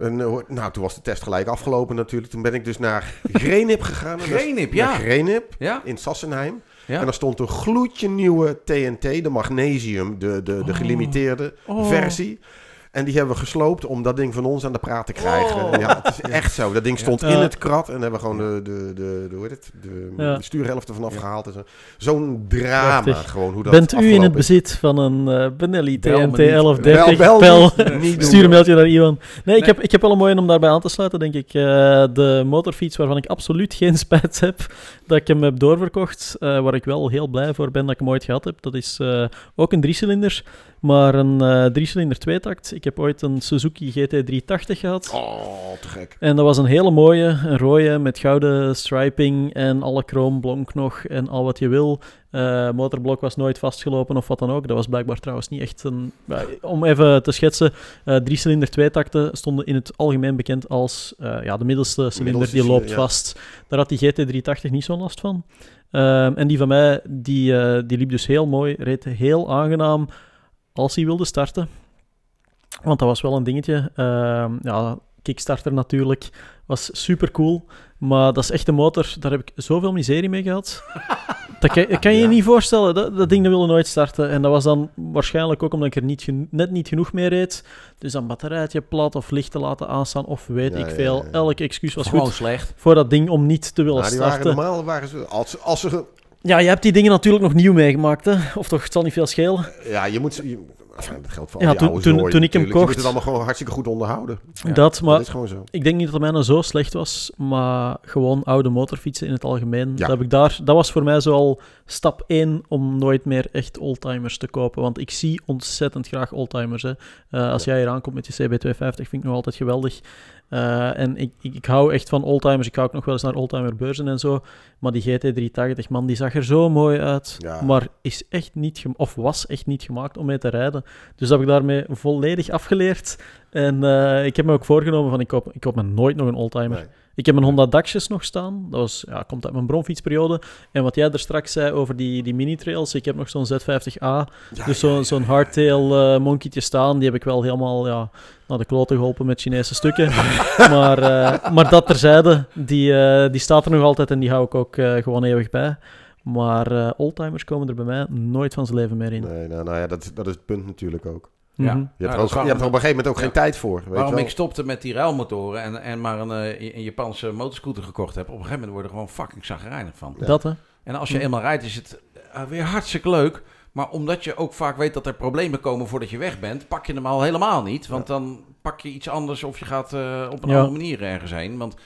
En, eh, nou, toen was de test gelijk afgelopen natuurlijk. Toen ben ik dus naar [laughs] Grenip gegaan. Grenip, ja. Grenip Ja? in Sassenheim. Ja. En daar stond een gloedje nieuwe TNT, de magnesium, de, de, de gelimiteerde Oh. versie. En die hebben we gesloopt om dat ding van ons aan de praat te krijgen. Oh. Ja, het is echt zo. Dat ding stond Ja. in het krat en hebben we gewoon de, de, de, de, hoe heet het? de, stuurhelft ervan afgehaald. en zo. Zo'n drama Prachtig. gewoon. Hoe dat Bent u in het bezit van een eh, Benelli TNT niet. 1130? Bel- bel. Stuur een mailtje naar Iwan. Nee, ik, heb, ik heb wel een mooie om daarbij aan te sluiten, denk ik. Eh, de motorfiets waarvan ik absoluut geen [laughs] spijt heb dat ik hem heb doorverkocht. eh, waar ik wel heel blij voor ben dat ik hem ooit gehad heb. Dat is eh, ook een driecilinder, maar een eh driecilinder tweetakt. Ik heb ooit een Suzuki GT380 gehad. Oh, te gek. En dat was een hele mooie, een rode met gouden striping en alle chroom blonk nog en al wat je wil. Eh, motorblok was nooit vastgelopen of wat dan ook. Dat was blijkbaar trouwens niet echt een... om even te schetsen, eh drie-cilinder tweetakten stonden in het algemeen bekend als ja, de middelste cilinder, die loopt ja. vast. Daar had die GT380 niet zo'n last van. Ehm, en die van mij, die, die liep dus heel mooi, reed heel aangenaam als hij wilde starten. Want dat was wel een dingetje. Ehm, ja, Kickstarter natuurlijk. Was super cool. Maar dat is echt een motor, daar heb ik zoveel miserie mee gehad. [laughs] Dat kan, dat kan je je Ja. niet voorstellen. Dat, dat ding dat wilde nooit starten. En dat was dan waarschijnlijk ook omdat ik er niet net niet genoeg mee reed. Dus dan batterijtje plat of licht te laten aanstaan of weet Ja, ik veel. ja, ja. Elk excuus was Gewoon goed slecht. voor dat ding om niet te willen Nou, die waren starten. normaal waren ze, als, als ze ja, je hebt die dingen natuurlijk nog nieuw meegemaakt, hè? Of toch, het zal niet veel schelen. Ja, je moet... Je, enfin, dat geldt voor Ja, al die toen- oude toen- toen ik hem natuurlijk. Je moet kocht- het allemaal gewoon hartstikke goed onderhouden. Ja, dat, maar dat is gewoon zo. ik denk niet dat het mijne zo slecht was, maar gewoon oude motorfietsen in het algemeen. Ja. Dat, heb ik daar, dat was voor mij zo al stap 1 om nooit meer echt oldtimers te kopen. Want ik zie ontzettend graag oldtimers. Hè. Eh, als jij hier aankomt met je CB250, vind ik nog altijd geweldig. Eh, en ik, ik, ik hou echt van oldtimers. Ik ga ook nog wel eens naar oldtimerbeurzen en zo. Maar die GT380, man, die zag er zo mooi uit. Ja. Maar is echt niet, of was echt niet gemaakt om mee te rijden. Dus dat heb ik daarmee volledig afgeleerd. En eh, ik heb me ook voorgenomen van, ik koop, ik koop me nooit nog een oldtimer. Nee. Ik heb een Honda Daxjes nog staan. Dat was, ja, komt uit mijn bronfietsperiode. En wat jij er straks zei over die, die mini-trails. Ik heb nog zo'n Z50A. Ja, dus zo'n ja, zo'n hardtail monkeytje staan. Die heb ik wel helemaal ja, naar de kloten geholpen met Chinese stukken. [laughs] maar, eh, maar dat terzijde. Die, eh, die staat er nog altijd en die hou ik ook gewoon eeuwig bij. Maar oldtimers komen er bij mij nooit van zijn leven meer in. Nee, nou, nou ja, dat, is- dat is het punt natuurlijk ook. Ja. Mhm. Je hebt, er, je hebt er op een gegeven moment ook Ja. geen tijd voor. Weet Waarom je wel? ik stopte met die ruilmotoren en, en maar een, eh, een Japanse motorscooter gekocht heb. Op een gegeven moment word je er gewoon fucking zagrijnig van. Ja. Dat, hè? En als je Hm. eenmaal rijdt is het eh, weer hartstikke leuk. Maar omdat je ook vaak weet dat er problemen komen voordat je weg bent, pak je hem al helemaal niet. Want dan pak je iets anders of je gaat eh, op een Ja. andere manier ergens heen. Want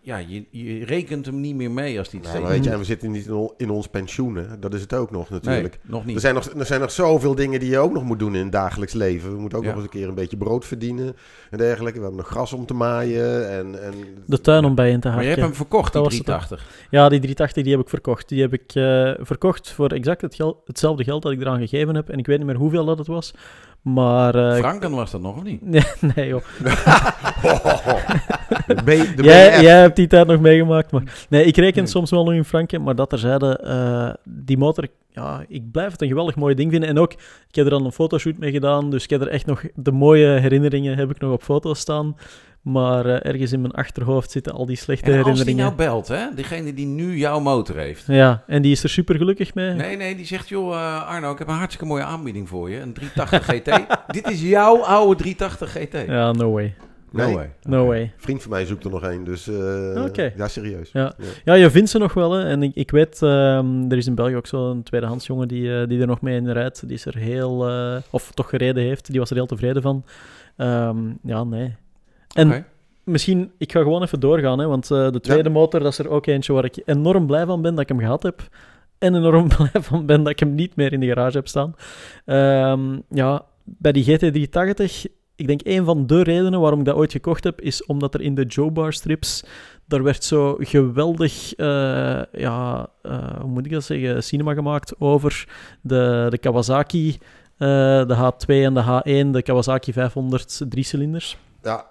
ja, je, je rekent hem niet meer mee als die Nou, weet je, en we zitten niet in, on- in ons pensioen. Dat is het ook nog natuurlijk. Nee, nog niet. Er zijn, nog, er zijn nog zoveel dingen die je ook nog moet doen in het dagelijks leven. We moeten ook Ja. nog eens een keer een beetje brood verdienen en dergelijke. We hebben nog gras om te maaien. En, en De tuin om bij in te maar je haken. hebt hem verkocht, die Dat was het ook. 380. Ja, die 380 die heb ik verkocht. Die heb ik eh, verkocht voor exact het gel- hetzelfde geld dat ik eraan gegeven heb. En ik weet niet meer hoeveel dat het was. Maar... eh, Franken was dat nog of niet? [laughs] Nee, nee joh. [laughs] [laughs] de Jij, hebt die tijd nog meegemaakt. Maar... Nee, ik reken Nee. soms wel nog in franken. Maar dat terzijde, eh die motor... Ja, ik blijf het een geweldig mooi ding vinden. En ook, ik heb er dan een fotoshoot mee gedaan. Dus ik heb er echt nog... De mooie herinneringen heb ik nog op foto's staan. Maar eh, ergens in mijn achterhoofd zitten al die slechte En als die herinneringen. nou belt, hè? Degene die nu jouw motor heeft. Ja, en die is er super gelukkig mee. Nee, nee, die zegt, joh eh, Arno, ik heb een hartstikke mooie aanbieding voor je. Een 380 GT. [laughs] Dit is jouw oude 380 GT. Ja, no way. No Nee. way. No way. Een vriend van mij zoekt er nog een, dus eh, Oké. ja, serieus. Ja. Ja, je vindt ze nog wel. Hè. En ik, ik weet, ehm, er is in België ook zo'n tweedehands jongen die, eh, die er nog mee in rijdt. Die is er heel, eh, of toch gereden heeft. Die was er heel tevreden van. Ehm, ja, nee. En misschien, ik ga gewoon even doorgaan. Hè, want eh, de tweede motor, dat is er ook eentje waar ik enorm blij van ben dat ik hem gehad heb. En enorm [laughs] blij van ben dat ik hem niet meer in de garage heb staan. Ehm, ja, bij die GT380, ik denk een van de redenen waarom ik dat ooit gekocht heb, is omdat er in de Joe Bar strips, daar werd zo geweldig, eh, ja, eh, hoe moet ik dat zeggen, cinema gemaakt over de, de Kawasaki, eh, de H2 en de H1, de Kawasaki 500 drie-cilinders. Ja,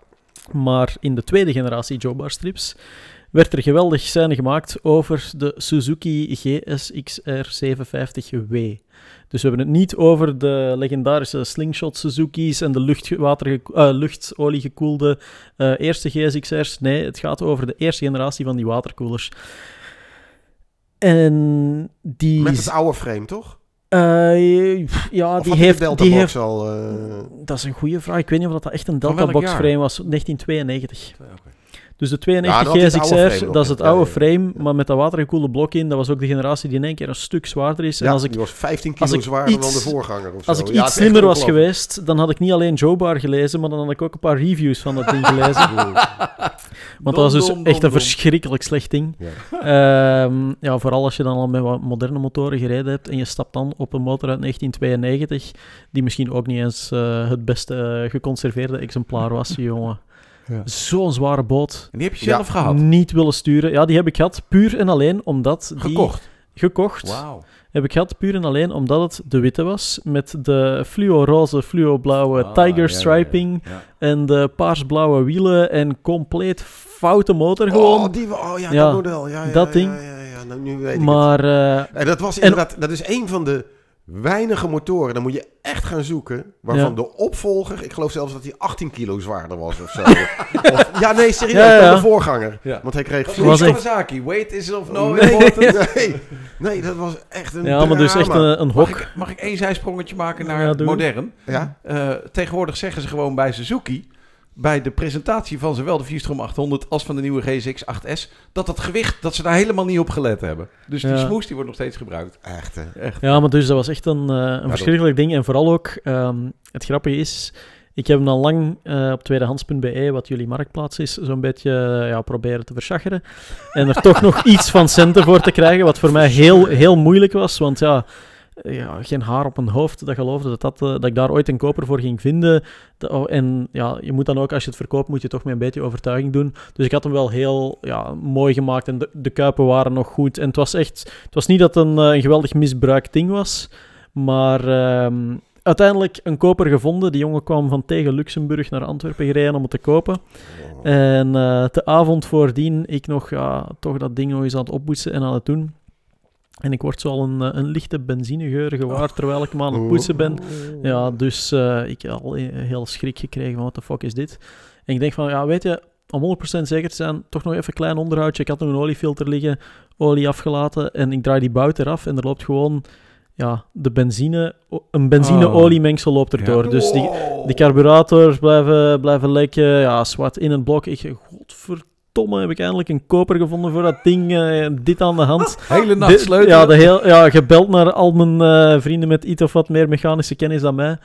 Maar in de tweede generatie Joe Bar strips werd er geweldig scène gemaakt over de Suzuki GSX-R 750W. Dus we hebben het niet over de legendarische slingshot Suzuki's en de lucht, water, eh, luchtolie gekoelde eh, eerste GSX-R's. Nee, het gaat over de eerste generatie van die waterkoelers. En die... met het oude frame, toch? eh, ja, Of die heeft... de Die Delta heeft Box al... eh, dat is een goede vraag. Ik weet niet of dat echt een Delta Box jaar? frame was. 1992. Oké. Dus de Ja, 92 dat is het oude GSX-R, frame dat is nog, het ja, oude ja, ja. frame, maar met dat watergekoelde blok in. Dat was ook de generatie die in één keer een stuk zwaarder is. En ja, als ik, die was 15 als kilo ik zwaarder iets- dan de voorganger of als zo. ik Ja, iets slimmer was geweest, dan had ik niet alleen Joe Bar gelezen, maar dan had ik ook een paar reviews van dat ding [laughs] gelezen. Want dat was dus echt een verschrikkelijk slecht ding. Ja. Ehm, ja, vooral als je dan al met wat moderne motoren gereden hebt en je stapt dan op een motor uit 1992, die misschien ook niet eens eh, het beste eh, geconserveerde exemplaar was, [laughs] jongen. Ja. Zo'n zware boot. En die heb je Ja. zelf gehad? Niet willen sturen. Ja, die heb ik gehad puur en alleen omdat die... Gekocht? Gekocht. Wauw. Heb ik gehad puur en alleen omdat het de witte was. Met de fluo-roze, fluo-blauwe Ah, tiger ja, ja, striping. ja. En de paars-blauwe wielen. En compleet foute motor gewoon. Oh, die, oh ja, Ja, dat model. Ja, ja, dat ja, ding. Ja, ja, ja, nou, nu weet ik het. maar eh, En dat was En- inderdaad, dat is een van de weinige motoren. Dan moet je echt gaan zoeken. Waarvan Ja. de opvolger, ik geloof zelfs dat hij 18 kilo zwaarder was of zo. [laughs] Of- ja, nee, serieus, Ja, ja. dan de voorganger. Ja. Want hij kreeg echt- Kawasaki. Weight is of no nee, important. [laughs] nee, nee, dat was echt een ja, maar dus echt een, een Mag hok. ik, mag ik één zijsprongetje maken naar modern? Ja? Eh, tegenwoordig zeggen ze gewoon bij Suzuki... bij de presentatie van zowel de Vierstrom 800 als van de nieuwe GSX 8S, dat dat gewicht, dat ze daar helemaal niet op gelet hebben. Dus die Ja. smoes die wordt nog steeds gebruikt. Echt, hè? Echt. Ja, maar dus dat was echt een, eh, een dat- verschrikkelijk ding. En vooral ook, ehm, het grappige is, ik heb hem al lang eh, op tweedehands.be, wat jullie marktplaats is, zo'n beetje eh, ja, proberen te verschacheren. En er toch nog [laughs] iets van centen voor te krijgen, wat voor mij heel, heel moeilijk was. Want ja, ja, geen haar op mijn hoofd dat geloofde dat, dat, eh, dat ik daar ooit een koper voor ging vinden. Oh, en ja, je moet dan ook, als je het verkoopt, moet je toch met een beetje overtuiging doen. Dus ik had hem wel heel ja, mooi gemaakt en de, de kuipen waren nog goed. En het was echt, het was niet dat het een, eh, een geweldig misbruikt ding was, maar ehm, uiteindelijk een koper gevonden. Die jongen kwam van tegen Luxemburg naar Antwerpen gereden om het te kopen. En eh, de avond voordien, ik nog ja, toch dat ding nog eens aan het oppoetsen en aan het doen. En ik word zo al een, eh, een lichte benzinegeur gewaar terwijl ik hem aan het poetsen ben. Ja, dus eh, ik heb al een heel schrik gekregen van wat de fuck is dit? En ik denk van, ja, weet je, om 100% zeker te zijn, toch nog even een klein onderhoudje. Ik had nog een oliefilter liggen, olie afgelaten en ik draai die bout eraf en er loopt gewoon, ja, de benzine, een benzine-oliemengsel loopt erdoor. Dus die, die carburators blijven, blijven lekken, ja, zwart in het blok. Ik, godverdomme, heb ik eindelijk een koper gevonden voor dat ding, eh, dit aan de hand. Hele nacht sleutelen. Ja, de heel, ja, gebeld naar al mijn eh, vrienden met iets of wat meer mechanische kennis dan mij.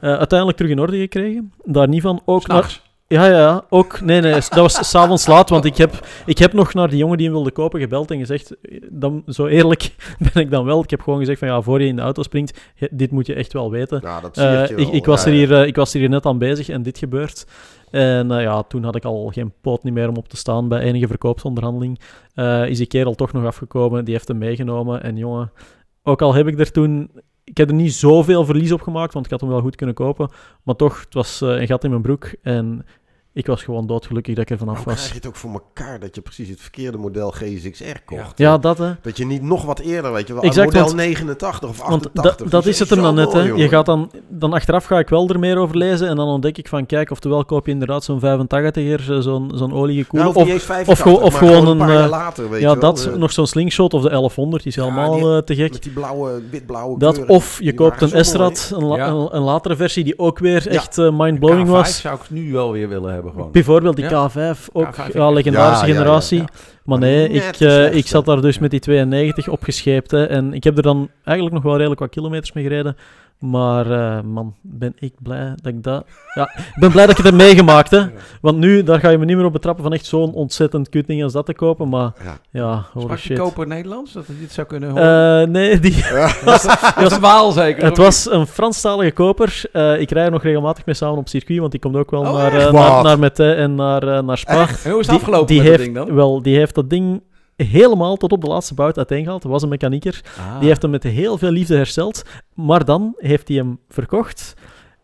Eh, uiteindelijk terug in orde gekregen. Daar niet van. Ook naar. Ja, ja, ja. Ook, nee, nee, dat was s'avonds laat, want ik heb, ik heb nog naar die jongen die hem wilde kopen gebeld en gezegd, eh, dan, zo eerlijk [laughs] ben ik dan wel. Ik heb gewoon gezegd van, ja, voor je in de auto springt, dit moet je echt wel weten. Nou, dat Eh, zie je ik, wel. ik, was Ja, er ja. hier, eh, ik was er hier net aan bezig en dit gebeurt. En eh, ja, toen had ik al geen poot niet meer om op te staan bij enige verkoopsonderhandeling. Eh, is die kerel toch nog afgekomen, die heeft hem meegenomen. En jongen, ook al heb ik er toen... Ik heb er niet zoveel verlies op gemaakt, want ik had hem wel goed kunnen kopen. Maar toch, het was eh, een gat in mijn broek. En ik was gewoon doodgelukkig dat ik er vanaf Hoe krijg was. je het ook voor elkaar dat je precies het verkeerde model GSX-R kocht? Ja, dat hè. Dat je niet nog wat eerder, weet je wel, Exact, model want- 89 of Want 88. dat, dat is het hem dan net, hè. Jongen, Je gaat dan, dan achteraf ga ik wel er meer over lezen en dan ontdek ik van, kijk, oftewel koop je inderdaad zo'n 85er, eh, zo'n zo'n oliegekoelde, Nou, of, niet eens 85, gewoon- of maar gewoon een paar een, jaar eh, later, weet ja, je wel. dat, eh, nog zo'n slingshot of de 1100, die is Ja, helemaal die- eh, te gek. Met die blauwe, wit-blauwe Dat, kleuren. of je koopt een. S-Rad, een, la- Ja. een, een latere versie die ook weer echt eh, mindblowing K5 was. zou ik nu wel weer willen hebben gewoon. Bijvoorbeeld die Ja. K5, ook K5, ja, legendarische Ja, ja, ja, generatie. ja. Maar nee, ik, eh, ik zat daar dus met die 92 opgescheept. Hè, en ik heb er dan eigenlijk nog wel redelijk wat kilometers mee gereden. Maar eh, man, ben ik blij dat ik dat... Ja, ik ben blij dat ik het heb meegemaakt. Hè. Want nu, daar ga je me niet meer op betrappen van echt zo'n ontzettend kut ding als dat te kopen. Maar Ja. ja, je shit. koper Nederlands, dat hij dit zou kunnen horen? Eh, nee, [laughs] [laughs] die, dat is Waal zeker? het was een Franstalige koper. Eh, ik rij er nog regelmatig mee samen op circuit, want die komt ook wel Oh, naar, eh, naar, naar Mette en naar, eh, naar Spa. En hoe is het Die- afgelopen die met heeft, dat ding dan? Wel, die heeft dat ding helemaal tot op de laatste bout uiteengehaald. Dat was een mechanieker. Ah. Die heeft hem met heel veel liefde hersteld. Maar dan heeft hij hem verkocht.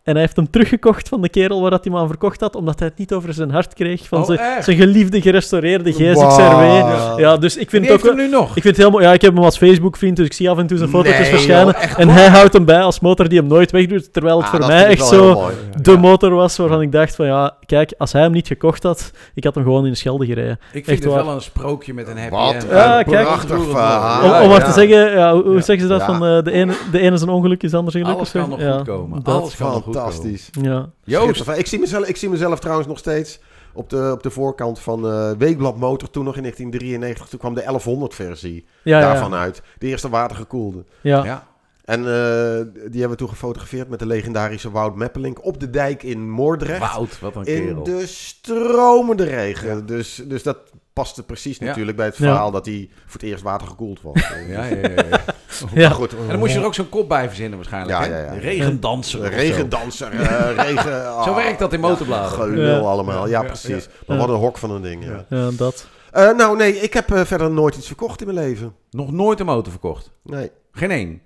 En hij heeft hem teruggekocht van de kerel waar dat hij hem aan verkocht had, omdat hij het niet over zijn hart kreeg van Oh, zijn, zijn geliefde gerestaureerde GSX-RW. Wow. Ja, dus ik vind het ook hem nu nog. Ik vind het heel mooi. Ja, ik heb hem als Facebook-vriend, dus ik zie af en toe zijn foto's Nee, verschijnen. joh, en hij houdt hem bij als motor die hem nooit wegdoet. Terwijl het Ah, voor mij echt zo mooi. de motor was waarvan ik dacht van ja, kijk, als hij hem niet gekocht had, ik had hem gewoon in de Schelde gereden. Ik vind Echt het waar. wel een sprookje met een happy Wat end. een Ja, kijk. prachtig verhaal. om, om maar ja. te zeggen, ja, hoe, zeggen ze dat? Ja. Van, eh, de, ene, de ene is een ongeluk, is anders een geluk. Alles kan nog ja, goed komen. dat. Alles kan nog goed komen. Fantastisch. Ja. Joost. Ik zie, mezelf, ik zie mezelf trouwens nog steeds op de, op de voorkant van eh Weekblad Motor. Toen nog in 1993. Toen kwam de 1100 versie Ja, ja, daarvan uit. De eerste watergekoelde. ja. ja. En eh, die hebben we toen gefotografeerd met de legendarische Wout Meppelink op de dijk in Moordrecht. Wout, wat een in kerel. de stromende regen. Dus, dus dat paste precies Ja. natuurlijk bij het Ja. verhaal dat hij voor het eerst watergekoeld was. [laughs] Ja, ja, ja, ja. [laughs] Ja. Maar goed, En dan moest je er ook zo'n kop bij verzinnen waarschijnlijk. Ja, hè? ja, ja. Regendanser. regendanser, eh, [laughs] regen... Zo ah, werkt dat in motorbladen. Ja. allemaal, ja, precies. ja. Maar wat een hok van een ding, ja. Ja, dat. Eh, nou, nee, ik heb eh, verder nooit iets verkocht in mijn leven. Nog nooit een motor verkocht. Nee. Geen één.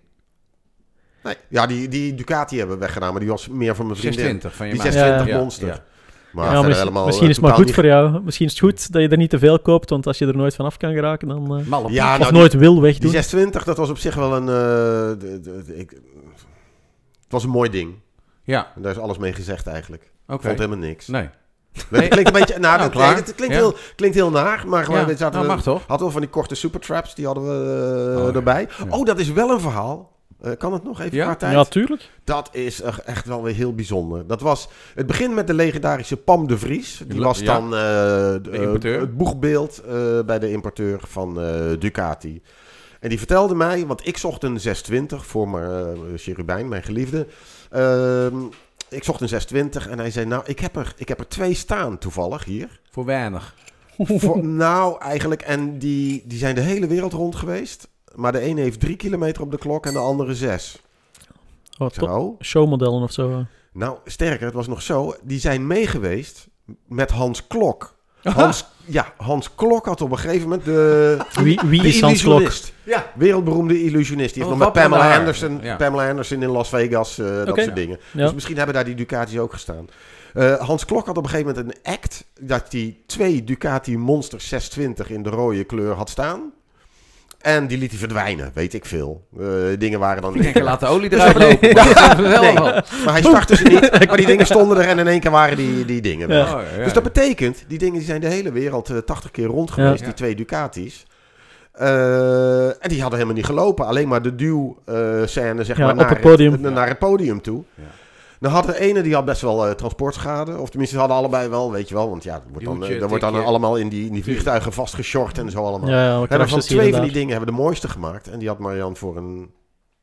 nee. Ja, die, die Ducati hebben we weggedaan, maar die was meer voor mijn vriendin. 620 van je Die maat. 620 Ja, monster. Maar Ja, verder mis- helemaal, misschien eh, is het maar goed niet- voor jou. Misschien is het goed dat je er niet te veel koopt, want als je er nooit vanaf kan geraken, dan... eh, Malle Ja, of nou, nooit wil Die wegdoen. 620, dat was op zich wel een... eh, de- de- de- ik, het was een mooi ding. Ja, En daar is alles mee gezegd eigenlijk. Ik oké. vond helemaal niks. Nee. Het klinkt een beetje... Nou, [laughs] Nou, het klinkt, Ja. heel, klinkt heel naar, maar gewoon... Ja, nou, we- mag toch? Hadden we van die korte supertraps, die hadden we eh, Oh, erbij. Ja. Oh, dat is wel een verhaal. Eh, kan het nog even Ja? qua tijd? Ja, tuurlijk. Dat is echt- wel weer heel bijzonder. Dat was het begin met de legendarische Pam de Vries. Die was dan eh, de, importeur. het boegbeeld eh, bij de importeur van eh, Ducati. En die vertelde mij, want ik zocht een 620 voor mijn cherubijn, mijn geliefde. Ehm, ik zocht een 620 en hij zei, nou, ik heb er, ik heb er twee staan toevallig hier. Voor weinig. Voor, [laughs] nou, eigenlijk, en die, die zijn de hele wereld rond geweest. Maar de ene heeft drie kilometer op de klok en de andere zes. Oh, top. Zo. Showmodellen of zo. Nou, sterker, het was nog zo. Die zijn meegeweest met Hans Klok. Hans, ja, Hans Klok had op een gegeven moment de... Wie, wie de is Hans Klok? illusionist. Ja. Wereldberoemde illusionist. Die heeft Oh, nog met wat Pamela. Anderson, Ja. Pamela Anderson in Las Vegas, eh, dat soort dingen. Ja. Dus misschien hebben daar die Ducatis ook gestaan. Eh, Hans Klok had op een gegeven moment een act dat hij twee Ducati Monster 620 in de rode kleur had staan. En die liet hij verdwijnen, weet ik veel. Eh, dingen waren dan... Ik denk, laat de [laughs] olie eruit lopen. [laughs] Wel Nee, wel. maar hij startte ze niet. [laughs] Maar die dingen stonden er en in één keer waren die, die dingen weg. Oh, ja. Dus dat betekent, die dingen die zijn de hele wereld eh, 80 keer rond geweest, Ja. die twee Ducatis. Eh, en die hadden helemaal niet gelopen. Alleen maar de duw-scène zeg Ja, maar, op naar, het podium. Het, naar het podium toe. Ja. Dan had de ene, die had best wel eh, transportschade. Of tenminste, ze hadden allebei wel, weet je wel. Want ja, dat wordt dan, eh, dat wordt dan allemaal in die, in die vliegtuigen vastgeshort en zo allemaal. Ja, ja, En dan van twee van die dingen hebben de mooiste gemaakt. En die had Marian voor een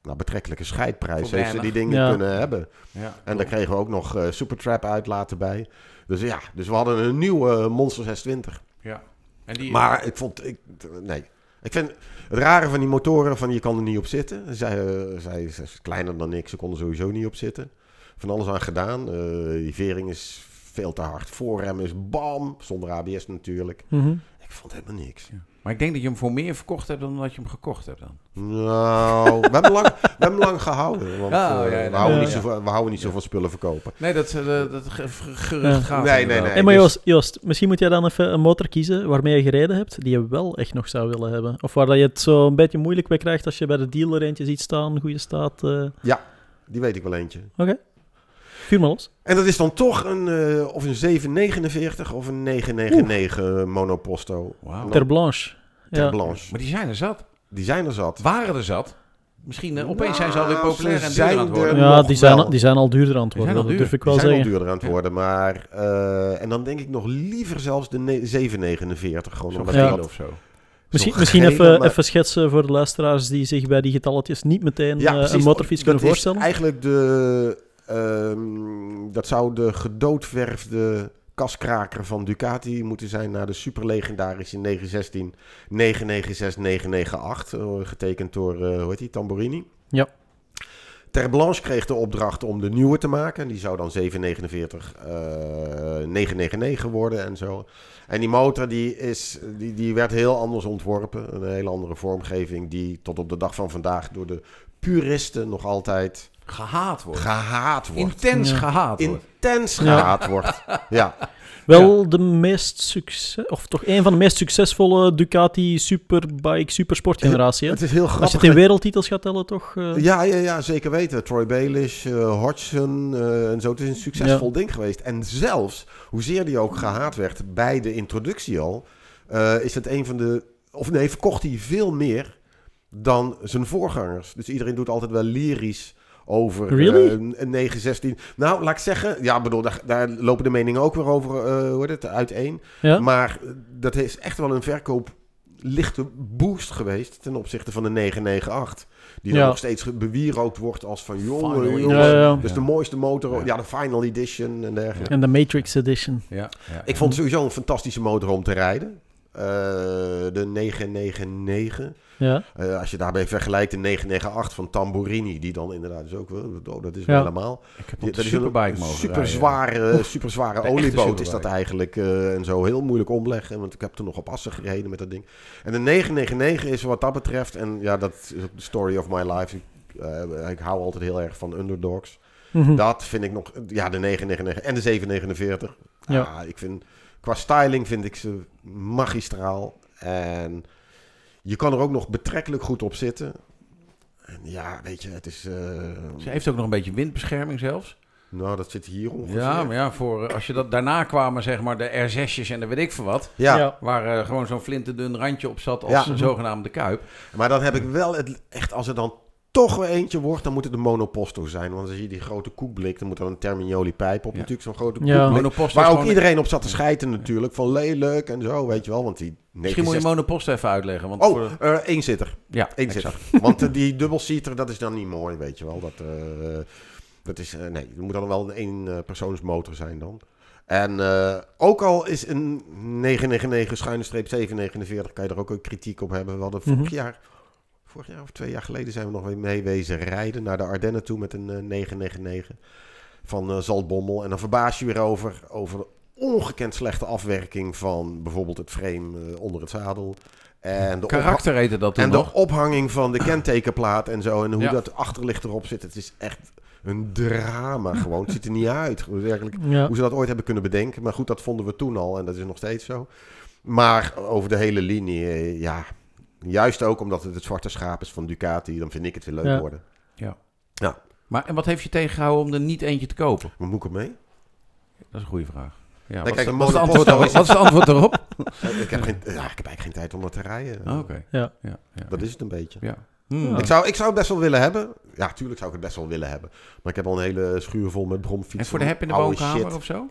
nou, betrekkelijke scheidprijs. Heeft ze die dingen Ja. kunnen hebben. Ja, En daar kregen we ook nog eh, Supertrap uit later bij. Dus ja, dus we hadden een nieuwe Monster 620. Ja. En die, Maar ik vond, ik, nee. Ik vind het rare van die motoren, van je kan er niet op zitten. Zij, zij, zij is kleiner dan ik, ze konden sowieso niet op zitten. Van alles aan gedaan. Eh, die vering is veel te hard. Voorrem is bam, zonder ABS natuurlijk. Mhm. Ik vond helemaal niks. maar ik denk dat je hem voor meer verkocht hebt dan dat je hem gekocht hebt dan. Nou, we hebben lang, [laughs] we hebben lang gehouden. Want Ja, eh, ja, ja, we, houden ja. niet zoveel, we houden niet zoveel spullen verkopen. Nee, dat, eh, dat ge- gerucht Ja. gaat. Nee, nee, nee. Hey, maar dus- Joost, Joost, misschien moet jij dan even een motor kiezen waarmee je gereden hebt, die je wel echt nog zou willen hebben. Of waar dat je het zo een beetje moeilijk bij krijgt als je bij de dealer eentje ziet staan, goede staat. eh. Die weet ik wel eentje. Vuur maar los. En dat is dan toch een, eh, of een 749 of een 999 monoposto. Wauw. En dan Ter Blanche. ter Ja. blanche. Maar die zijn er zat. Die zijn er zat. Waren er zat. Misschien eh, opeens zijn ze alweer Nou, populair ze en duurder aan het zijn worden. er- Ja, die zijn, al- die zijn al duurder aan het worden, al dat durf ik wel die zijn al zeggen. duurder aan het worden. Maar, eh, en dan denk ik nog liever zelfs de ne- 749. Gewoon omdat Ja. of zo. Misschien, misschien even, maar- even schetsen voor de luisteraars die zich bij die getalletjes niet meteen Ja, eh, precies. een motorfiets Dat kunnen is voorstellen. eigenlijk de... ehm, dat zou de gedoodverfde kaskraker van Ducati moeten zijn... naar de superlegendarische 916 996 998. eh, getekend door, eh, hoe heet die, Tamborini. Ja. Ter Blanche kreeg de opdracht om de nieuwe te maken. Die zou dan 749 eh 999 worden en zo. En die motor die is, die, die werd heel anders ontworpen. Een hele andere vormgeving die tot op de dag van vandaag door de puristen nog altijd Gehaat wordt. gehaat wordt. Intens Ja. gehaat wordt. Intens Ja. gehaat wordt. Ja. [laughs] Wel de meest succes, of toch een van de meest succesvolle Ducati Superbike Supersport-generatie. hè? Het is heel Als je grappig. het in wereldtitels gaat tellen, toch? eh, Ja, ja, ja, zeker weten. Troy Baelish, eh Hodgson eh, en zo. Het is een succesvol ding geweest. En zelfs, hoezeer die ook gehaat werd bij de introductie al, eh, is het een van de... Of nee, verkocht hij veel meer dan zijn voorgangers. Dus iedereen doet altijd wel lyrisch over eh, Really? een een 916. Nou, laat ik zeggen, ja, bedoel, daar, daar lopen de meningen ook weer over, eh hoe heet het, uiteen. ja? Maar eh, dat is echt wel een verkoop lichte boost geweest ten opzichte van de 998. Die dan Ja. nog steeds bewierookt wordt als van jongen, Final jongen. edition. Ja, ja. Dus Ja. de mooiste motor, Ja. ja. de Final Edition en dergelijke. En de Matrix Edition. Ja, ja. Ik vond het sowieso een fantastische motor om te rijden. Eh, de 999. Ja. Eh, als je daarbij vergelijkt de 998 van Tamburini, die dan inderdaad is ook wel, oh, dat is Ja. wel helemaal. Ik heb Die- dat is een superbike mogen super zware, super zware olieboot is dat eigenlijk. eh, en zo heel moeilijk omleggen. Want ik heb er nog op assen gereden met dat ding. En de 999 is wat dat betreft. En ja, dat is ook de story of my life. Ik, ik hou altijd heel erg van underdogs. Mhm. Dat vind ik nog. Ja, de 999 en de 749. Ja. Ja. ik vind. Qua styling vind ik ze magistraal. En je kan er ook nog betrekkelijk goed op zitten. En ja, weet je, het is. eh, Ze heeft ook nog een beetje windbescherming zelfs. nou, dat zit hier ongeveer. Ja, maar ja, voor, eh, als je dat daarna kwamen, zeg maar, de R6'jes en de weet ik veel wat. Ja, Ja. Waar eh, gewoon zo'n flinterdun randje op zat als Ja. een zogenaamde kuip. maar dan heb ik wel het, echt, als er dan toch weer eentje wordt, dan moet het de monoposto zijn. Want als je die grote koekblik, dan moet er een Termignoli pijp op Ja. natuurlijk, zo'n grote Ja. koekblik. Waar ook iedereen op zat te schijten natuurlijk, van lelijk en zo, weet je wel. Want die Misschien moet je 69 monopost even uitleggen. Want Oh, voor- eh één zitter. ja, Eén exact. zitter. Want eh, die dubbelseater, dat is dan niet mooi, weet je wel. Dat, eh, dat is, eh, nee, er moet dan wel een één eh, persoonsmotor zijn dan. En eh, ook al is een 999 schuine streep 749, kan je er ook een kritiek op hebben. We hadden vorig Mhm. jaar, vorig jaar of twee jaar geleden zijn we nog weer mee wezen rijden naar de Ardennen toe met een eh, 999 van eh, Zaltbommel. En dan verbaas je weer over, over de ongekend slechte afwerking van bijvoorbeeld het frame eh, onder het zadel. En de Karakter heette dat toen en de ophanging van de kentekenplaat en zo. En hoe Ja. dat achterlicht erop zit. Het is echt een drama gewoon. Het ziet er niet uit. Werkelijk, Ja. hoe ze dat ooit hebben kunnen bedenken. Maar goed, dat vonden we toen al. En dat is nog steeds zo. Maar over de hele linie, eh, ja. Juist ook omdat het het zwarte schaap is van Ducati. Dan vind ik het weer leuk Ja. worden. Maar en wat heeft je tegengehouden om er niet eentje te kopen? Wat moet ik ermee? Dat is een goede vraag. Ja, wat, kijk, is, een wat is antwoord wat is het antwoord daarop? [laughs] Eh, ik, heb geen, ja, ik heb eigenlijk geen tijd om dat te rijden. Oh, Oké. Ja. Ja, ja, Dat is het een beetje. ja. Hmm. Ja. Ik, zou, ik zou het best wel willen hebben. Ja, tuurlijk zou ik het best wel willen hebben. Maar ik heb al een hele schuur vol met bromfietsen. En voor de heb in de woonkamer of zo?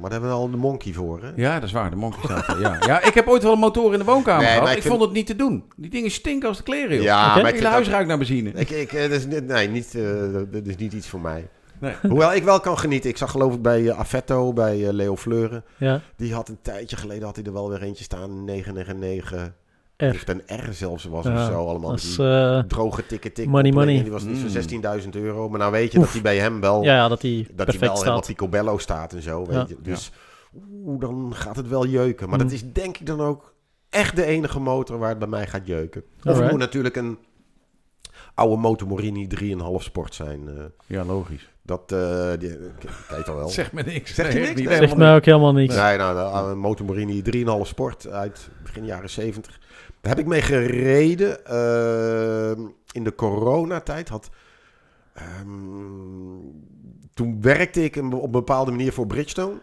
Maar daar hebben we al de monkey voor, hè? Ja, dat is waar. De monkey staat er. Ja. [laughs] ja, ik heb ooit wel een motor in de woonkamer Nee, gehad. maar Ik, ik vind- vond het niet te doen. Die dingen stinken als de kleren, joh. Ja, Oké. maar ik hele huis dat, ruikt naar benzine. ik, ik, eh, dat is, niet- nee, niet, eh, dat is niet iets voor mij. Nee. Hoewel ik wel kan genieten. Ik zag geloof ik bij eh, Affetto, bij Leo Fleuren. Ja. Die had een tijdje geleden had hij er wel weer eentje staan. 999. R. Heeft een R zelfs was of zo allemaal. Dat met is, die eh, droge tikke tik. money, money. En Die was niet Mm. voor 16.000 euro. Maar nou weet je dat die bij hem wel... ja, ja, dat die dat hij perfect wel helemaal staat. picobello staat en zo. Weet Ja. je. Dus oeh, dan gaat het wel jeuken. Maar Mm. dat is denk ik dan ook echt de enige motor waar het bij mij gaat jeuken. Of het moet natuurlijk een oude Moto Morini 3,5 sport zijn. eh. Ja, logisch. dat eh die, kijk al wel. Zeg me niks. Zeg je Nee, niks? Nee. Zegt mij ook helemaal niks. Nee, nou, de oude Moto Morini 3,5 sport uit begin jaren 70. Daar heb ik mee gereden. eh, in de coronatijd had... ehm, toen werkte ik op een bepaalde manier voor Bridgestone.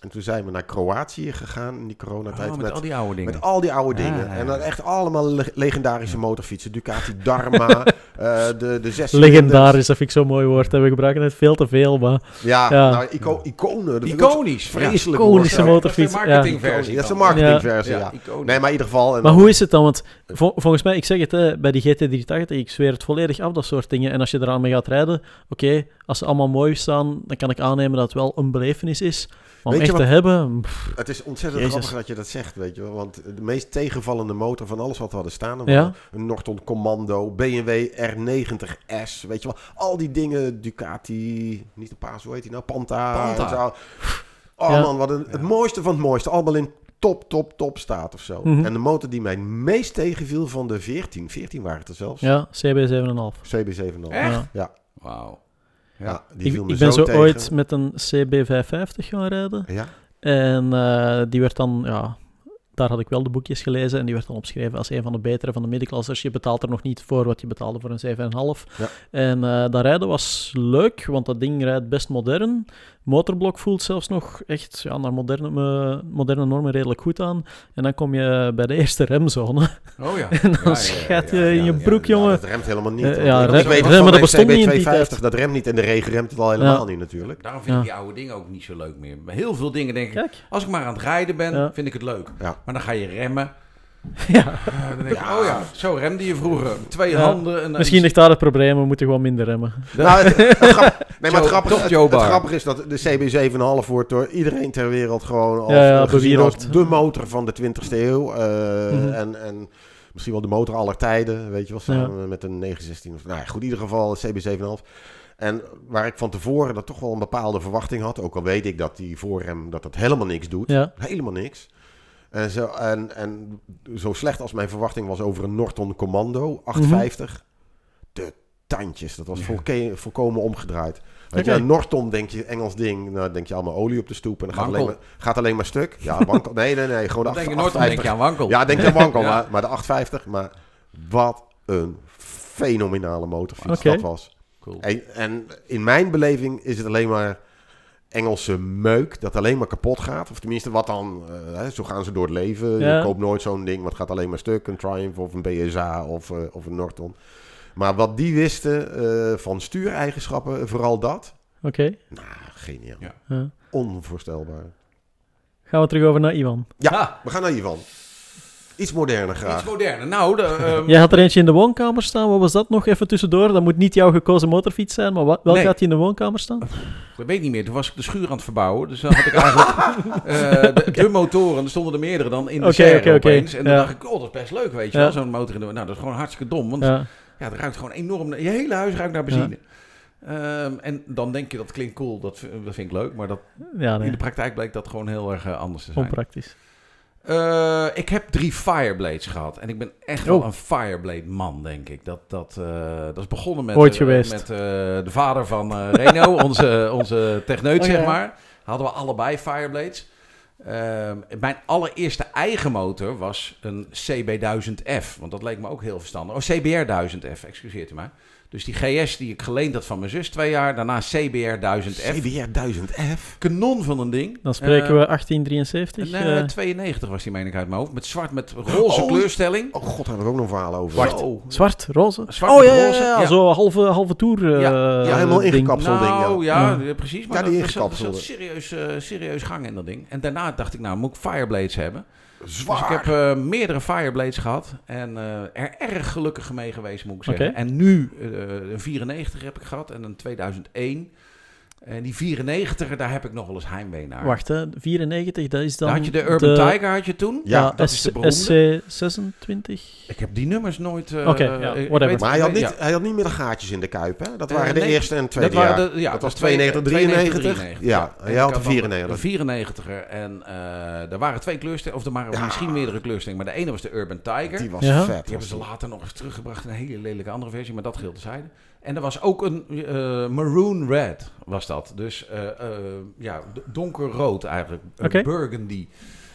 En toen zijn we naar Kroatië gegaan in die coronatijd. Oh, met, met, al die oude dingen. met al die oude dingen. En dan echt allemaal le- legendarische motorfietsen. Ducati Dharma, [laughs] eh, de, de zes Legendarisch, dat vind ik zo'n mooi woord. We gebruiken het veel te veel, maar Ja, Ja. nou, ico iconen. Iconisch. Vreselijk. Iconische woord. motorfiets, Dat is ja. de marketingversie. Dat is de dan. marketingversie, ja. Nee, maar in ieder geval... en Maar dan- hoe is het dan? Want vol- volgens mij, ik zeg het hè, bij die GT380, ik zweer het volledig af, dat soort dingen. En als je eraan mee gaat rijden, oké, als ze allemaal mooi staan, dan kan ik aannemen dat het wel een belevenis is. Maar om echt te hebben, pff, Het is ontzettend Jezus. grappig dat je dat zegt, weet je wel. Want de meest tegenvallende motor van alles wat we hadden staan... Ja. Een Norton Commando, BMW R90S, weet je wel. Al die dingen, Ducati, niet de paas, hoe heet die nou? Panta. Panta. En zo. Oh Ja. man, wat een, het mooiste van het mooiste. Allemaal in top, top, top staat of zo. Mhm. En de motor die mij het meest tegenviel van de 14, 14 waren het er zelfs. ja, CB7,5. CB7 Echt? Ja. Ja, Wauw. ja. Ja. die Ik, viel me ik ben zo, tegen. ooit met een CB550 gaan rijden. Ja, En eh, die werd dan, ja, daar had ik wel de boekjes gelezen. En die werd dan opgeschreven als een van de betere van de middenklassers. Je betaalt er nog niet voor wat je betaalde voor een 7,5. Ja. En eh dat rijden was leuk, want dat ding rijdt best modern. Motorblok voelt zelfs nog echt ja, naar moderne, eh, moderne normen redelijk goed aan. En dan kom je bij de eerste remzone. Oh ja. [laughs] En dan Ja, ja, schat ja, je ja, in je broek, Ja, jongen. dat remt helemaal niet. Want ja, ik rem- van dat bestond niet in die 250, dat remt niet. En de regen remt het al helemaal Ja. niet natuurlijk. Daarom vind ik Ja. die oude dingen ook niet zo leuk meer. Bij heel veel dingen denk ik, Kijk. als ik maar aan het rijden ben, Ja. vind ik het leuk. Ja. Maar dan ga je remmen. [laughs] Ja. Eh, dan denk ik, Ja. oh ja, zo remde je vroeger. Twee Ja. handen. En Misschien ligt daar het probleem, we moeten gewoon minder remmen. [laughs] Nou, het, het grap- nee, [laughs] maar het grappige, het, het grappige is dat de CB7,5 wordt door iedereen ter wereld gewoon als, Ja, ja, gezien als de motor van de 20ste eeuw. eh, Mhm. en, en misschien wel de motor aller tijden, weet je wel, samen met een 916. Of, nou ja, goed, in ieder geval CB7,5. En waar ik van tevoren dat toch wel een bepaalde verwachting had, ook al weet ik dat die voorrem dat dat helemaal niks doet. Ja. Helemaal niks. En zo, en, en zo slecht als mijn verwachting was over een Norton Commando 850. De tandjes, dat was Ja. volkomen omgedraaid. Weet je, Norton denk je, Engels ding, nou denk je allemaal olie op de stoep en dan gaat Wankel. alleen, maar, gaat alleen maar stuk. Ja, wankel. Nee, nee, nee, gewoon de denk je 8- nooit, dan denk 850. je aan wankel. Ja, denk je aan wankel, [laughs] Ja. maar, maar de 850, maar wat een fenomenale motorfiets dat was. Cool. En, en in mijn beleving is het alleen maar Engelse meuk dat alleen maar kapot gaat. Of tenminste, wat dan, eh, hè, zo gaan ze door het leven. Ja. Je koopt nooit zo'n ding, wat gaat alleen maar stuk. Een Triumph of een BSA of, eh, of een Norton. Maar wat die wisten eh, van stuureigenschappen, vooral dat. Oké. Nou, geniaal. Ja. Ja. Onvoorstelbaar. Gaan we terug over naar Ivan. Ja, Ah, we gaan naar Ivan. Iets moderner graag. iets moderner. Nou, de, ehm, Jij had er eentje in de woonkamer staan. Wat was dat nog even tussendoor? Dat moet niet jouw gekozen motorfiets zijn, maar wat, welke Nee. had je in de woonkamer staan? Ik weet niet meer. Toen was ik de schuur aan het verbouwen. Dus dan had ik eigenlijk [laughs] eh, de, de motoren. Er stonden er meerdere dan in de Oké, serre oké, oké. opeens. En dan Ja. dacht ik, oh, dat is best leuk, weet je Ja. wel. Zo'n motor in de... Nou, dat is gewoon hartstikke dom. Want ja. Ja. het ruikt gewoon enorm... naar- Je hele huis ruikt naar benzine. Ehm, en dan denk je, dat klinkt cool. Dat, dat vind ik leuk. Maar dat, ja, in de praktijk bleek dat gewoon heel erg eh, anders te zijn. Onpraktisch. Eh, ik heb drie Fireblades gehad. En ik ben echt wel Oh. een Fireblade man, denk ik. Dat, dat, eh, dat is begonnen met, geweest. met de vader van Reno, [laughs] onze, onze techneut, Oh, zeg ja. maar. Hadden we allebei Fireblades. Ehm, mijn allereerste eigen motor was een CB1000F. Want dat leek me ook heel verstandig. Oh, CBR1000F, excuseert u mij. Dus die GS die ik geleend had van mijn zus twee jaar. Daarna CBR1000F. CBR 1000F. Kanon van een ding. Dan spreken Eh, we 1873. Nee, eh, 92 was die, meen ik uit mijn hoofd. Met zwart, met roze Oh, kleurstelling. Oh god, daar hebben we ook nog een verhaal over. Zwart. zwart, roze. Zwart oh ja, ja, roze, ja, ja. zo halve, halve toer. eh, Ja, Ja, helemaal ding. ingekapseld. Kapselding, nou, ja, Ja. ja, precies. Maar Ja, die dat, er zat- er zat ingekapselde. serieus, eh, serieus gang in dat ding. En daarna dacht ik, nou, moet ik Fireblades hebben. Zwaar. Dus ik heb eh, meerdere Fireblades gehad. En eh, er erg gelukkig mee geweest, moet ik zeggen. En nu eh, een 94 heb ik gehad en een 2001. En die 94er, daar heb ik nog wel eens heimwee naar. Wacht, hè, 94, dat is dan. Dan had je de Urban Tiger had je toen. Ja, dat is de beroemde. SC26. Ik heb die nummers nooit... eh, Oké, ja, ik whatever. weet- Maar hij had, niet, ja. hij had niet meer de gaatjes in de kuip, hè? Dat Eh, waren de nee, eerste en tweede dat waren jaar. de- ja, dat was twee- 92, 93. Ja, En hij ik had de dan 94. Een 94er. En eh, er waren twee kleurstellingen, of er waren Ja. misschien meerdere kleurstellingen. Maar de ene was de Urban Tiger. Die was Ja. vet. Die hebben ze later nog eens teruggebracht in een hele lelijke andere versie, maar dat geldt zijde. En er was ook een eh, maroon red, was dat. Dus eh, eh, ja, donkerrood eigenlijk. Burgundy.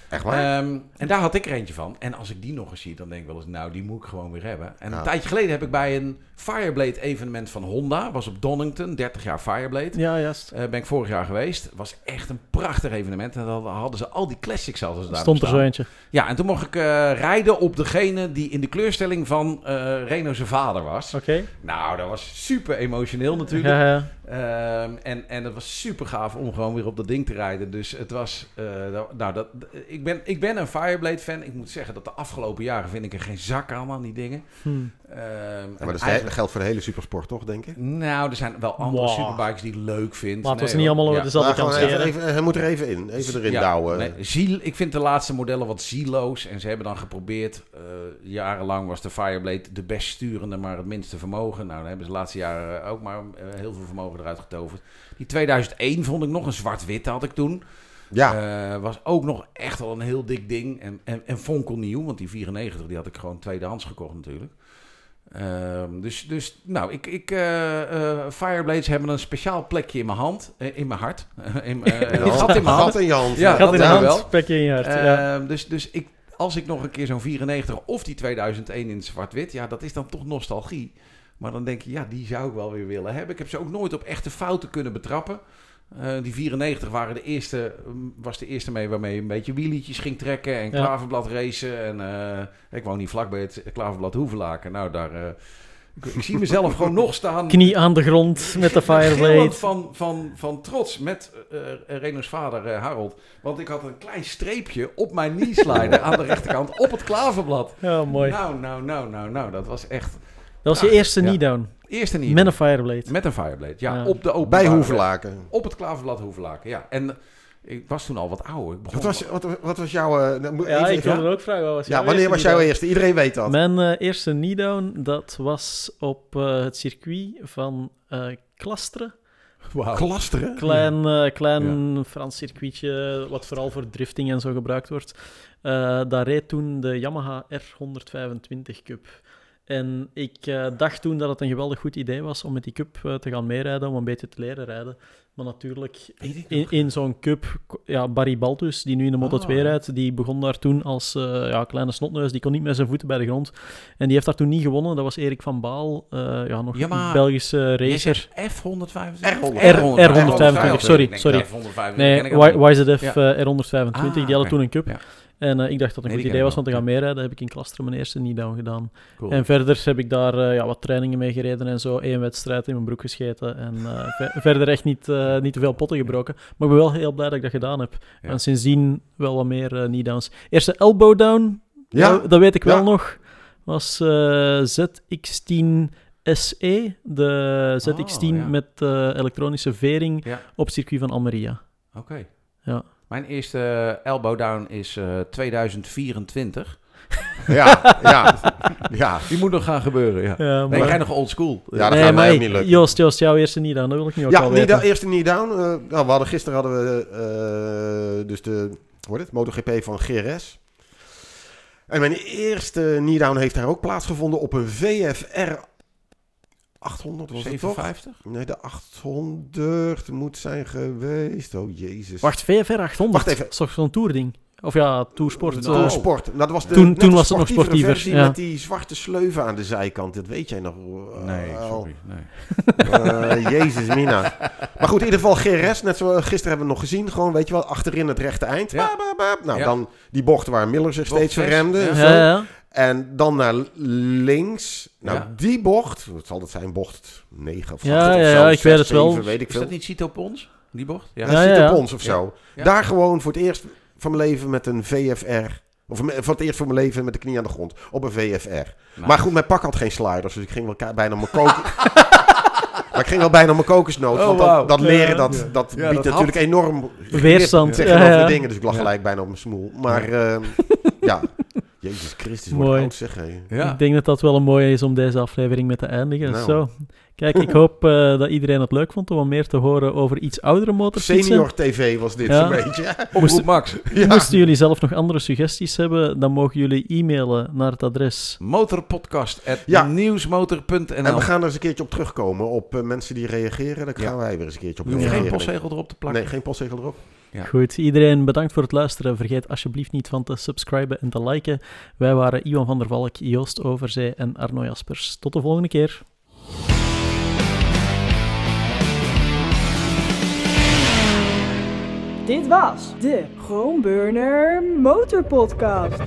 Echt waar? Ehm, en daar had ik er eentje van. En als ik die nog eens zie, dan denk ik wel eens, nou, die moet ik gewoon weer hebben. En Ja. een tijdje geleden heb ik bij een Fireblade evenement van Honda, was op Donington, 30 jaar Fireblade. Ja, juist. Eh, ben ik vorig jaar geweest. Was echt een prachtig evenement. En dan hadden ze al die classics hadden ze daar Stond er zo eentje. Ja, en toen mocht ik eh, rijden op degene die in de kleurstelling van eh Reno zijn vader was. Oké. Nou, dat was super emotioneel natuurlijk. Ja, ja. Ehm, en, en het was super gaaf om gewoon weer op dat ding te rijden. Dus het was... eh, dat- nou, dat, ik, ben, ik ben een Fireblade fan. Ik moet zeggen dat de afgelopen jaren vind ik er geen zak aan aan die dingen. Hm. Ehm, Ja, maar dat eigenlijk- geldt voor de hele supersport, toch, denk ik? nou, er zijn wel andere Wow. superbikes die ik leuk vind. We Nee, ze niet allemaal Ja. dezelfde Maar kant gewoon even, even, hij moet er even in. Even erin Ja, douwen. nee, ziel, ik vind de laatste modellen wat zieloos. En ze hebben dan geprobeerd, eh, jarenlang was de Fireblade de best sturende, maar het minste vermogen. Nou, dan hebben ze de laatste jaren ook maar eh, heel veel vermogen eruit getoverd. Die 2001 vond ik nog, een zwart-wit had ik toen. Ja, Eh, was ook nog echt wel een heel dik ding. En, en, en fonkelnieuw, want die 94 die had ik gewoon tweedehands gekocht natuurlijk. Ehm, dus, dus, nou, ik, ik, eh, eh, Fireblades hebben een speciaal plekje in mijn hand, in mijn hart. [laughs] in, eh, gat in mijn hand. Gat in je hand. Ja, Gat in hand, wel. je hart. ja. Ehm, dus dus ik, als ik nog een keer zo'n 94 of die 2001 in zwart-wit, ja, dat is dan toch nostalgie. Maar dan denk je, ja, die zou ik wel weer willen hebben. Ik heb ze ook nooit op echte fouten kunnen betrappen. Eh, die 94 waren de eerste, mm, was de eerste mee waarmee je een beetje wielietjes ging trekken en Ja. klaverblad racen. En eh, ik woon niet vlak bij het klaverblad Hoevelaken. Nou, daar, eh, ik, ik zie mezelf gewoon nog staan. [laughs] Knie aan de grond met de [laughs] Fireblade. van, van, van trots met eh Reno's vader Harold. Want ik had een klein streepje op mijn knee slider aan de [laughs] rechterkant op het klaverblad. Ja, mooi. Nou, nou, nou, nou, nou. Dat was echt... Dat was je eerste Ja. knee-down. Eerste niet. Met een Fireblade. Met een Fireblade, ja. Ja. Op de open Bij Hoevelaken. Op het klaverblad Hoevelaken, ja. En ik was toen al wat ouder. Wat was, wat, wat was jouw... eh, Ja, ik wilde ook vragen. was Ja, wanneer was jouw eerste? Iedereen weet dat. Mijn eh, eerste knee-down, dat was op eh, het circuit van eh Klasteren. Wauw. Klasteren? Klein, klein Frans circuitje, wat vooral voor drifting en zo gebruikt wordt. Eh, daar reed toen de Yamaha R125 Cup. En ik eh, dacht toen dat het een geweldig goed idee was om met die cup eh, te gaan meerijden, om een beetje te leren rijden. Maar natuurlijk, in, in zo'n cup, ja, Barry Baltus, die nu in de Moto 2 Ah. rijdt, die begon daar toen als eh, ja, kleine snotneus. Die kon niet met zijn voeten bij de grond. En die heeft daar toen niet gewonnen. Dat was Erik van Baal, eh, ja, nog een Belgische racer. zegt F125? R- R125, sorry, sorry. Nee, YZF Ja. eh, R125, Ah, die hadden oké. toen een cup. En eh, ik dacht dat het een Nee, goed idee was om te gaan meerijden. heb ik in Klasteren mijn eerste niet-down gedaan. Cool. En verder heb ik daar eh, ja, wat trainingen mee gereden en zo. Eén wedstrijd in mijn broek gescheten. En eh, [laughs] ve- verder echt niet, niet te veel potten gebroken. Maar ik ben wel heel blij dat ik dat gedaan heb. Ja. En sindsdien wel wat meer knee-downs. Eerste elbow down, Ja. dat, dat weet ik wel Ja. nog. Was eh, ZX10 SE. De ZX10 ja. met elektronische vering op het circuit van Almeria. Oké. Ja. Mijn eerste eh, elbow down is eh 2024. Ja, ja, ja. Die moet nog gaan gebeuren, ja. Ja, Nee, maar- ik ga nog old school. Ja, dat nee, gaat mij maar ook niet lukken. Joost, Joost, jouw eerste niet aan. Dat wil ik nu ook Ja, knee eerste knee down. Eh, nou, we hadden, gisteren hadden we eh, dus de hoe heet het, MotoGP van GRS. En mijn eerste knee down heeft daar ook plaatsgevonden op een VFR 800, was het toch? 57? Nee, de 800 moet zijn geweest. Oh, jezus. Wacht, VFR 800? Wacht even. Dat is toch zo'n tourding? Of ja, toursport. Nou, eh, Toen sport. Nou, dat was de, Toen- toen de was het nog sportiever, versie ja. Met die zwarte sleuven aan de zijkant. Dat weet jij nog Nee, wel. sorry. Nee. Eh, [laughs] Jezus, Mina. Maar goed, in ieder geval GRS. Net zoals gisteren hebben we nog gezien. Gewoon, weet je wel, achterin het rechte eind. Ja. Ba, ba, ba. Nou, Ja. dan die bocht waar Miller zich Bocht steeds verremde. ja. En dan naar links. Nou, Ja. die bocht. Wat zal dat zijn? Bocht 9 of Ja, 8 of ja, zo, ja, ik 6, weet het wel. 7, weet ik Is veel. dat niet Cito Pons, die bocht? Ja, Ja, ja, ja, ja. Pons of zo. Ja. Daar gewoon voor het eerst van mijn leven met een VFR. Of voor het eerst voor mijn leven met de knie aan de grond. Op een VFR. Nou, Maar goed, mijn pak had geen sliders. Dus ik ging wel bijna op mijn koken. [laughs] maar ik ging wel bijna op mijn kokosnoot. Oh, want dat, dat leren, dat, Ja. dat Ja, biedt dat natuurlijk enorm Weerstand. Ja, ja. de dingen. Dus ik lag Ja. gelijk bijna op mijn smoel. Maar ja, Jezus Christus, wordt Mooi. oud zeg. hé. ja. Ik denk dat dat wel een mooie is om deze aflevering mee te eindigen. Nou. Zo. Kijk, ik [laughs] hoop eh, dat iedereen het leuk vond om wat meer te horen over iets oudere motorfietsen. Senior TV was dit Ja. zo'n beetje. [laughs] Omroep Max. Ja. Moesten jullie zelf nog andere suggesties hebben, dan mogen jullie e-mailen naar het adres. Motorpodcast at Ja. nieuwsmotor.nl En we gaan er eens een keertje op terugkomen. Op eh, mensen die reageren. Daar gaan Ja. wij weer eens een keertje op Je hoeft geen reageren. postzegel erop te plakken. Nee, geen postzegel erop. Ja. Goed, iedereen bedankt voor het luisteren. Vergeet alsjeblieft niet van te subscriben en te liken. Wij waren Iwan van der Valk, Joost Overzee en Arno Jaspers. Tot de volgende keer. Dit was de Groenburner Motorpodcast.